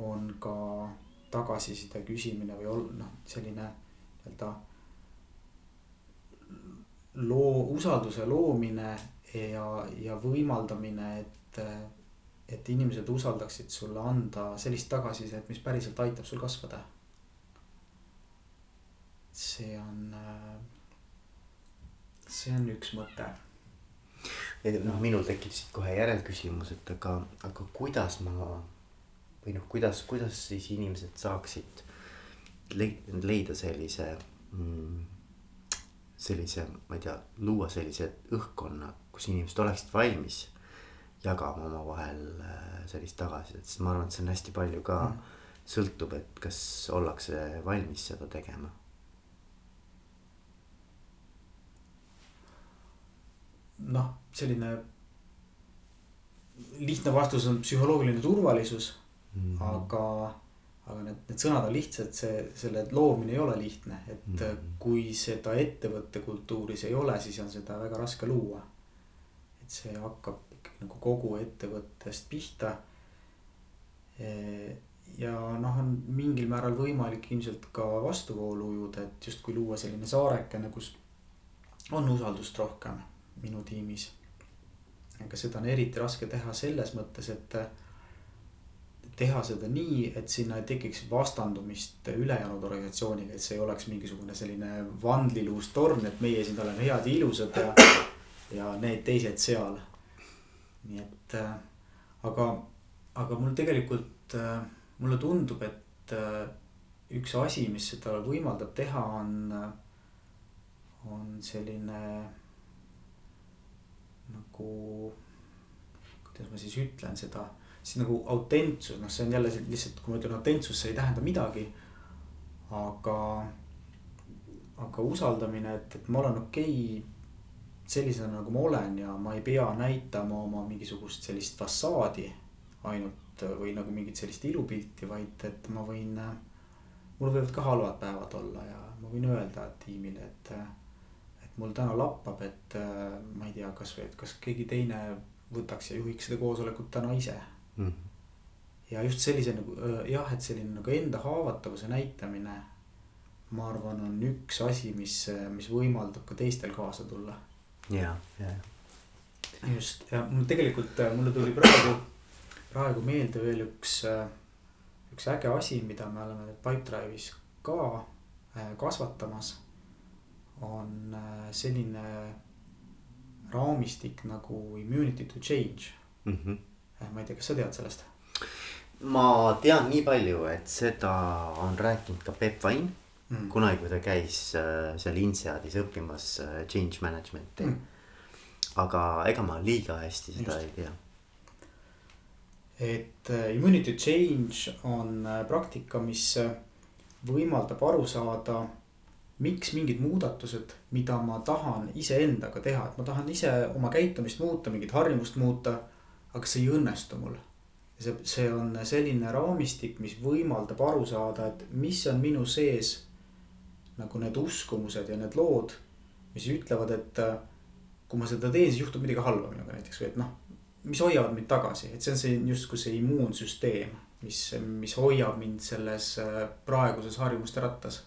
on ka tagasiside küsimine või ol-, noh, selline nii-öelda loo, usalduse loomine ja, ja võimaldamine, et, et inimesed usaldaksid sulle anda sellist tagasisidet, mis päriselt aitab sul kasvada. see on, äh, see on üks mõte
noh, minul tekib siit kohe järelküsimus, et aga, aga kuidas ma või noh, kuidas, kuidas siis inimesed saaksid leida sellise mm,, sellise, ma ei tea, luua sellise õhkkonna, kus inimesed oleksid valmis jagama omavahel äh, sellist tagasisidet, sest ma arvan, et see on hästi palju ka mm. sõltub, et kas ollakse valmis seda tegema
noh, selline lihtne vastus on psühholoogiline turvalisus mm. -hmm. aga, aga need, need sõnad on lihtsad, see, selle loomine ei ole lihtne, et mm. -hmm. kui seda ettevõtte kultuuris ei ole, siis on seda väga raske luua. et see hakkab ikkagi nagu kogu ettevõttest pihta. ja noh, on mingil määral võimalik ilmselt ka vastuvoolu ujuda, et justkui luua selline saarekene, kus on usaldust rohkem minu tiimis. aga seda on eriti raske teha selles mõttes, et teha seda nii, et sinna ei tekiks vastandumist ülejäänud organisatsiooniga, et see ei oleks mingisugune selline vandliluus torn, et meie siin oleme head ja ilusad ja, ja need teised seal. nii et aga, aga mul tegelikult, mulle tundub, et üks asi, mis seda võimaldab teha, on, on selline nagu, kuidas ma siis ütlen seda, siis nagu autentsus, noh, see on jälle lihtsalt, kui ma ütlen autentsus, see ei tähenda midagi. aga, aga usaldamine, et, et ma olen okei okay, sellisena, nagu ma olen ja ma ei pea näitama oma mingisugust sellist fassaadi ainult või nagu mingit sellist ilupilti, vaid et ma võin. mul võivad ka halvad päevad olla ja ma võin öelda tiimile, et, mul täna lappab, et ma ei tea, kasvõi, et kas keegi teine võtaks ja juhiks seda koosolekut täna ise mm. -hmm. ja just sellise nagu jah, et selline nagu enda haavatavuse näitamine. ma arvan, on üks asi, mis, mis võimaldab ka teistel kaasa tulla
ja, ja.
just ja mul tegelikult äh, mulle tuli praegu, praegu meelde veel üks, äh, üks äge asi, mida me oleme Pipedrive'is ka äh, kasvatamas. On selline raamistik nagu immunity to change mm. -hmm. ma ei tea, kas sa tead sellest?
ma tean nii palju, et seda on rääkinud ka Peep Vain mm. kunagi, kui ta käis äh, seal INSEADis õppimas äh, change management'i mm.. aga ega ma liiga hästi seda Just. ei tea.
et äh, immunity change on praktika, mis võimaldab aru saada, miks mingid muudatused, mida ma tahan iseendaga teha, et ma tahan ise oma käitumist muuta, mingit harjumust muuta. aga see ei õnnestu mul see, see on selline raamistik, mis võimaldab aru saada, et mis on minu sees nagu need uskumused ja need lood, mis ütlevad, et äh, kui ma seda teen, siis juhtub midagi halba minuga näiteks või et noh, mis hoiavad mind tagasi, et see on see justkui see immuunsüsteem, mis, mis hoiab mind selles äh, praeguses harjumuste rattas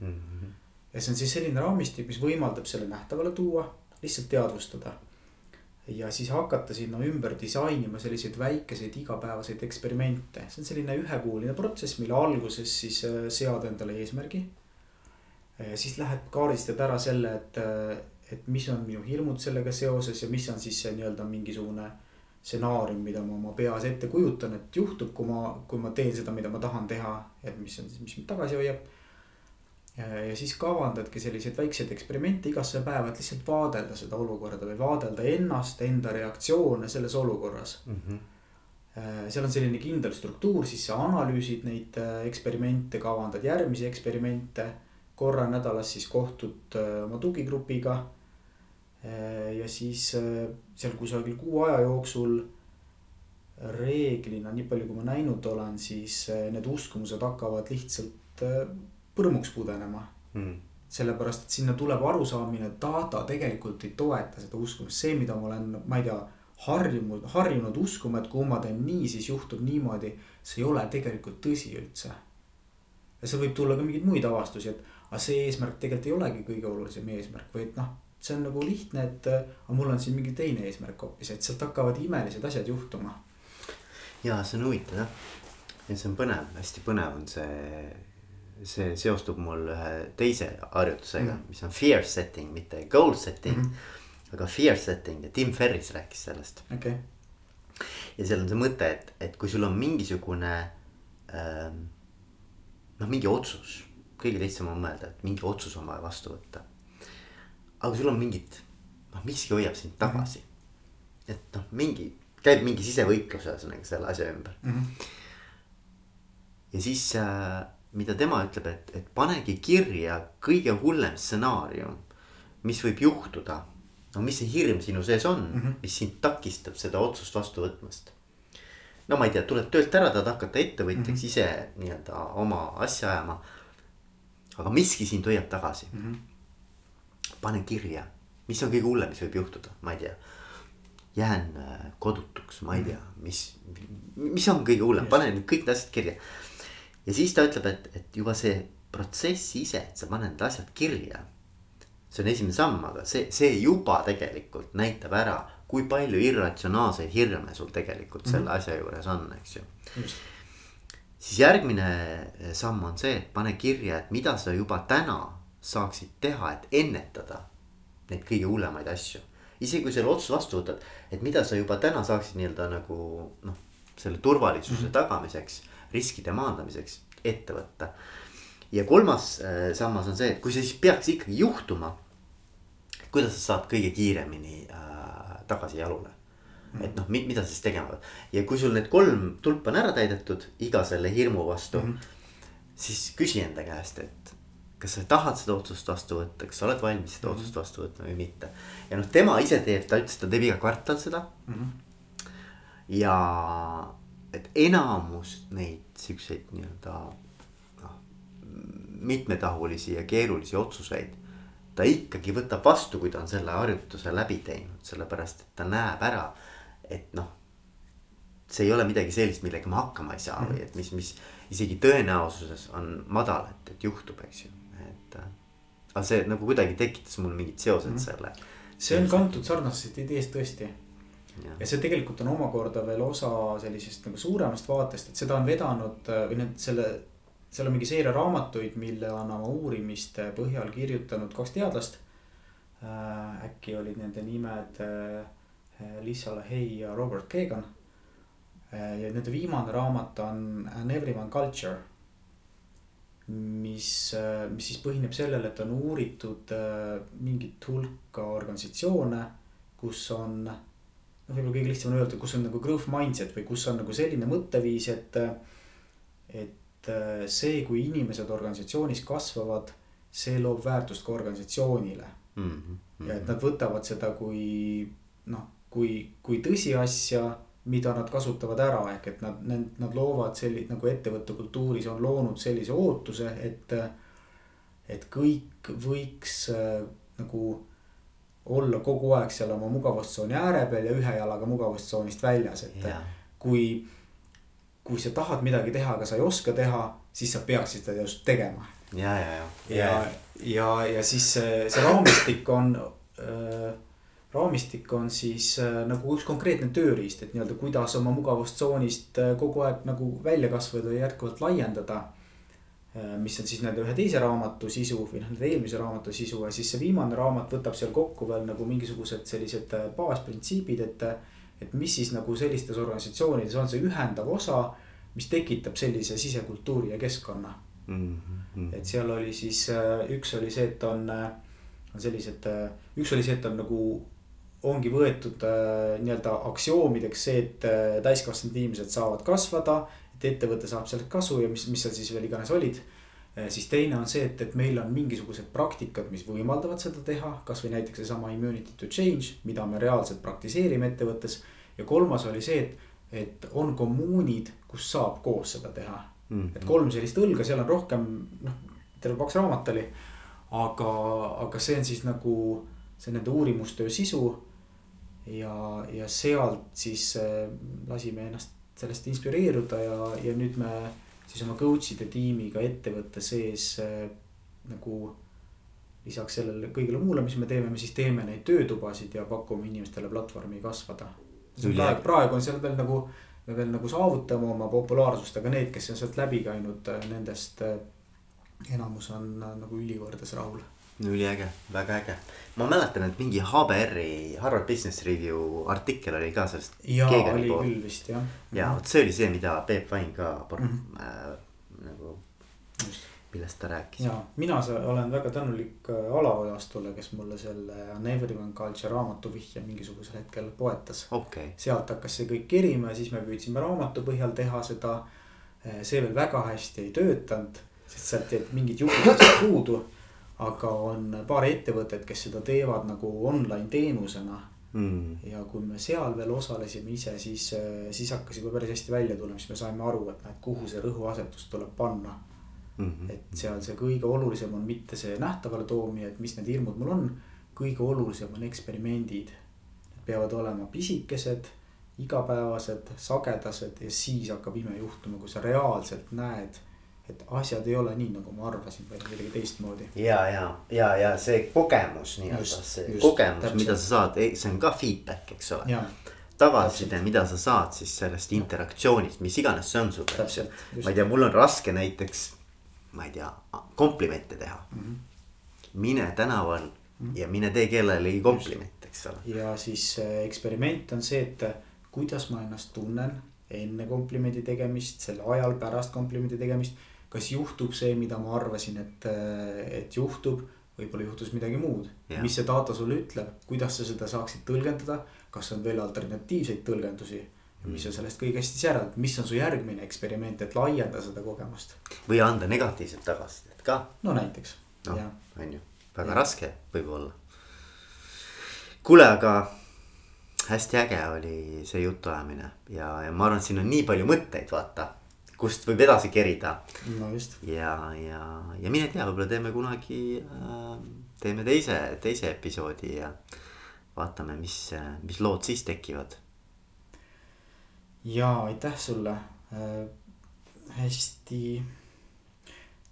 mm. -hmm. Ja see on siis selline raamistik, mis võimaldab selle nähtavale tuua, lihtsalt teadvustada. ja siis hakata sinna ümber disainima selliseid väikeseid igapäevaseid eksperimente, see on selline ühekuuline protsess, mille alguses siis äh, seada endale eesmärgi siis lähed kaardistad ära selle, et, äh, et mis on minu hirmud sellega seoses ja mis on siis see nii-öelda mingisugune stsenaarium, mida ma oma peas ette kujutan, et juhtub, kui ma, kui ma teen seda, mida ma tahan teha, et mis on siis, mis mind tagasi hoiab. Ja siis kavandadki selliseid väikseid eksperimente igasse päeva, et lihtsalt vaadelda seda olukorda või vaadelda ennast, enda reaktsioone selles olukorras mm. -hmm. seal on selline kindel struktuur, siis sa analüüsid neid eksperimente, kavandad järgmisi eksperimente korra nädalas siis kohtud äh, oma tugigrupiga. Äh, ja siis äh, seal kusagil kuu aja jooksul reeglina, nii palju kui ma näinud olen, siis need uskumused hakkavad lihtsalt põrmuks pudenema mm.. sellepärast, et sinna tuleb arusaamine, et data tegelikult ei toeta seda uskumust, see, mida ma olen, ma ei tea, harjunud, harjunud uskuma, et kui ma teen nii, siis juhtub niimoodi. see ei ole tegelikult tõsi üldse. ja seal võib tulla ka mingeid muid avastusi, et aga see eesmärk tegelikult ei olegi kõige olulisem eesmärk, vaid noh, see on nagu lihtne, et aga mul on siin mingi teine eesmärk hoopis, et sealt hakkavad imelised asjad juhtuma.
ja see on huvitav jah, ja see on põnev, hästi põnev on see, see seostub mul ühe teise harjutusega mm, -hmm. mis on fear setting, mitte goal setting mm. -hmm. aga fear setting ja Tim Ferris rääkis sellest
okay..
ja seal on see mõte, et, et kui sul on mingisugune ähm, noh, mingi otsus kõige lihtsam on mõelda, et mingi otsus on vaja vastu võtta. aga sul on mingid, noh, miski hoiab sind tagasi mm. -hmm. et noh, mingi, käib mingi sisevõitlus ühesõnaga selle asja ümber mm. -hmm. ja siis äh, mida tema ütleb, et, et panegi kirja kõige hullem stsenaarium, mis võib juhtuda. no mis see hirm sinu sees on mm, -hmm. mis sind takistab seda otsust vastu võtmast no ma ei tea, tuled töölt ära, tahad hakata ettevõtjaks mm -hmm. ise nii-öelda oma asja ajama aga miski sind hoiab tagasi mm. -hmm. pane kirja, mis on kõige hullem, mis võib juhtuda, ma ei tea. jään äh, kodutuks, ma ei mhm. tea, mis, mis on kõige hullem, pane need kõik need asjad kirja. Ja siis ta ütleb, et, et juba see protsess ise, et sa paned need asjad kirja. see on esimene samm, aga see, see juba tegelikult näitab ära, kui palju irratsionaalseid hirme sul tegelikult mm -hmm. selle asja juures on, eks ju. siis järgmine eh, samm on see, et pane kirja, et mida sa juba täna saaksid teha, et ennetada neid kõige hullemaid asju. isegi kui selle otsuse vastu võtad, et mida sa juba täna saaksid nii-öelda nagu noh, selle turvalisuse mm -hmm. tagamiseks, riskide maandamiseks ette võtta. ja kolmas äh, sammas on see, et kui see siis peaks ikkagi juhtuma. kuidas sa saad kõige kiiremini äh, tagasi jalule et noh, mida sa siis tegema pead ja kui sul need kolm tulpa on ära täidetud iga selle hirmu vastu mm. -hmm. siis küsi enda käest, et kas sa tahad seda otsust vastu võtta, kas sa oled valmis seda mm -hmm. otsust vastu võtma või mitte. ja noh, tema ise teeb, ta ütles, ta teeb iga kvartal seda mm. -hmm. ja et enamus neid siukseid nii-öelda noh, mitmetahulisi ja keerulisi otsuseid ta ikkagi võtab vastu, kui ta on selle harjutuse läbi teinud, sellepärast et ta näeb ära, et noh. see ei ole midagi sellist, millega ma hakkama ei saa või et mis, mis isegi tõenäosuses on madal, et, et juhtub, eks ju et aga see nagu kuidagi tekitas mul mingid seosed mm -hmm. selle.
see on kantud sarnasest ideest tõesti. Ja see tegelikult on omakorda veel osa sellisest nagu suuremast vaatest, et seda on vedanud äh, või need selle. seal on mingi seeria raamatuid, mille on oma uurimiste põhjal kirjutanud kaks teadlast äh,. äkki olid nende nimed äh, Lisa Lahey ja Robert Kagan äh,. ja nende viimane raamat on An Everyone Culture mis, äh, mis siis põhineb sellele, et on uuritud äh, mingit hulka organisatsioone, kus on. Noh, võib-olla kõige lihtsam on öelda, kus on nagu growth mindset või kus on nagu selline mõtteviis, et. et äh, see, kui inimesed organisatsioonis kasvavad, see loob väärtust ka organisatsioonile mm. -hmm. ja et nad võtavad seda kui noh, kui, kui tõsiasja mida nad kasutavad ära, ehk et nad, nad, nad loovad selli-, nagu ettevõtte kultuuris on loonud sellise ootuse, et. et kõik võiks äh, nagu olla kogu aeg seal oma mugavustsooni ääre peal ja ühe jalaga mugavustsoonist väljas, et yeah. kui. kui sa tahad midagi teha, aga sa ei oska teha, siis sa peaksid seda just tegema.
ja, ja, ja.
ja, ja, ja, ja siis see, see raamistik on äh, raamistik on siis äh, nagu üks konkreetne tööriist, et nii-öelda kuidas oma mugavustsoonist äh, kogu aeg nagu välja kasvada ja jätkuvalt laiendada. Äh, mis on siis nende ühe teise raamatu sisu või noh, nende eelmise raamatu sisu ja siis see viimane raamat võtab seal kokku veel nagu mingisugused sellised baasprintsiibid, et. et mis siis nagu sellistes organisatsioonides on see ühendav osa, mis tekitab sellise sisekultuuri ja keskkonna mm. -hmm. et seal oli siis, üks oli see, et on, on sellised, üks oli see, et on nagu ongi võetud äh, nii-öelda aktsioomideks see, et äh, täiskasvanud inimesed saavad kasvada. Et ettevõte saab sellest kasu ja mis, mis seal siis veel iganes olid äh,. siis teine on see, et, et meil on mingisugused praktikad, mis võimaldavad seda teha, kasvõi näiteks seesama immunity to change, mida me reaalselt praktiseerime ettevõttes. ja kolmas oli see, et, et on kommuunid, kus saab koos seda teha mm. -hmm. et kolm sellist õlga, seal on rohkem, noh, terve paks raamat oli. aga, aga see on siis nagu see nende uurimustöö sisu ja, ja sealt siis äh, lasime ennast sellest inspireeruda ja, ja nüüd me siis oma coach'ide tiimiga ettevõtte sees äh, nagu. lisaks sellele kõigele muule, mis me teeme, me siis teeme neid töötubasid ja pakume inimestele platvormi kasvada. praegu, praegu on seal veel nagu, me veel nagu saavutame oma populaarsust, aga need, kes on sealt läbi käinud, äh, nendest enamus on nagu ülikordades rahul
üliäge, väga äge. ma mäletan, et mingi HBR-i Harvard Business Review artikkel oli ka sellest.
jaa, oli pool. küll vist jah.
ja vot see oli see, mida Peep Vain ka mm -hmm. äh, nagu, millest ta rääkis.
ja mina olen väga tänulik äh, Alaojastule, kes mulle selle Everyone Culture raamatu vihje mingisugusel hetkel poetas
okay..
sealt hakkas see kõik kerima ja siis me püüdsime raamatu põhjal teha seda. Äh, see veel väga hästi ei töötanud, sest sealt jäid mingid juhid puudu aga on paar ettevõtet, kes seda teevad nagu online teenusena mm.. ja kui me seal veel osalesime ise, siis, siis hakkas juba päris hästi välja tulema, siis me saime aru, et näed, kuhu see rõhuasetus tuleb panna mm. -hmm. et seal see kõige olulisem on mitte see nähtavale toomine, et mis need hirmud mul on. kõige olulisem on eksperimendid. Need peavad olema pisikesed, igapäevased, sagedased ja siis hakkab ime juhtuma, kui sa reaalselt näed et asjad ei ole nii, nagu ma arvasin, vaid kuidagi teistmoodi.
ja, ja, ja, ja see kogemus nii-öelda, see just, kogemus, mida sa saad, see on ka feedback, eks ole. tagasiside, mida sa saad siis sellest interaktsioonist, mis iganes see on sul, eks ju. ma ei tea, mul on raske näiteks, ma ei tea, komplimente teha mm. -hmm. mine tänaval mm -hmm. ja mine tee kellelegi komplimente, eks ole.
ja siis äh, eksperiment on see, et kuidas ma ennast tunnen enne komplimendi tegemist, selle ajal pärast komplimendi tegemist kas juhtub see, mida ma arvasin, et, et juhtub, võib-olla juhtus midagi muud. mis see data sulle ütleb, kuidas sa seda saaksid tõlgendada, kas on veel alternatiivseid tõlgendusi? Ja mis sa mm. sellest kõigest siis järeldad, mis on su järgmine eksperiment, et laienda seda kogemust.
või anda negatiivset tagasisidet ka.
no näiteks.
Noh on ju, väga raske võib-olla. kuule, aga hästi äge oli see jutuajamine. Ja, ja ma arvan, et siin on nii palju mõtteid, vaata, kust võib edasi kerida
no just,
ja, ja, ja mine tea, võib-olla teeme kunagi äh,, teeme teise, teise episoodi ja vaatame, mis, mis lood siis tekivad.
ja aitäh sulle äh,. hästi,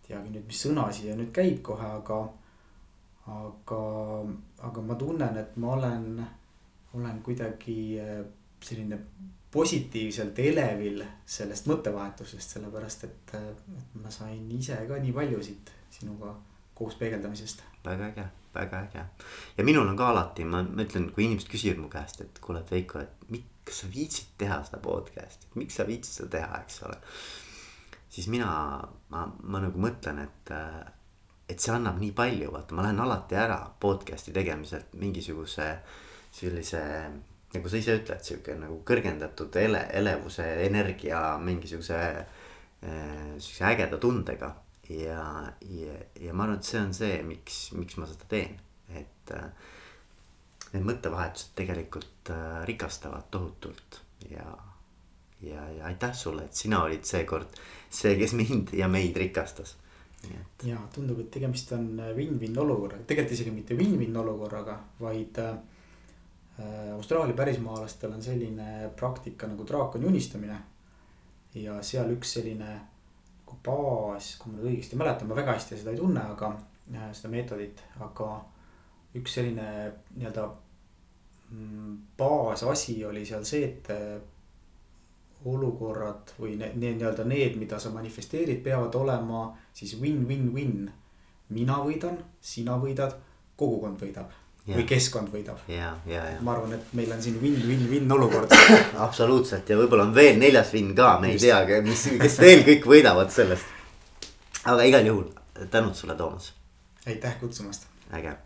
teagi nüüd, mis sõna siia nüüd käib kohe, aga, aga, aga ma tunnen, et ma olen, olen kuidagi äh, selline positiivselt elevil sellest mõttevahetusest, sellepärast et, et ma sain ise ka nii palju siit sinuga koos peegeldamisest.
väga äge, väga äge. ja minul on ka alati, ma, ma ütlen, kui inimesed küsivad mu käest, et kuule, Veiko, et miks sa viitsid teha seda podcast'i, et miks sa viitsid seda teha, eks ole. siis mina, ma, ma nagu mõtlen, et, et see annab nii palju, vaata, ma lähen alati ära podcast'i tegemiselt mingisuguse sellise nagu sa ise ütled, sihuke nagu kõrgendatud ele-, elevuse, energia, mingisuguse äh, sihukese ägeda tundega. Ja, ja, ja ma arvan, et see on see, miks, miks ma seda teen, et äh, need mõttevahetused tegelikult äh, rikastavad tohutult. Ja, ja, ja aitäh sulle, et sina olid seekord see, kes mind ja meid rikastas. et
ja tundub, et tegemist on win-win olukorraga, tegelikult isegi mitte win-win olukorraga, vaid äh, Austraalia pärismaalastel on selline praktika nagu draakoni unistamine. ja seal üks selline nagu baas, kui ma nüüd õigesti mäletan, ma väga hästi seda ei tunne, aga äh, seda meetodit, aga üks selline nii-öelda mm, baasasi oli seal see, et äh, olukorrad või need nii-öelda need, mida sa manifesteerid, peavad olema siis win-win-win. mina võidan, sina võidad, kogukond võidab ja. või keskkond võidab.
ja, ja, ja
ma arvan, et meil on siin win-win-win olukord.
absoluutselt ja võib-olla on veel neljas vinn ka, me ei
Just.
teagi, mis, kes veel kõik võidavad sellest. aga igal juhul tänud sulle, Toomas,
aitäh kutsumast.
äge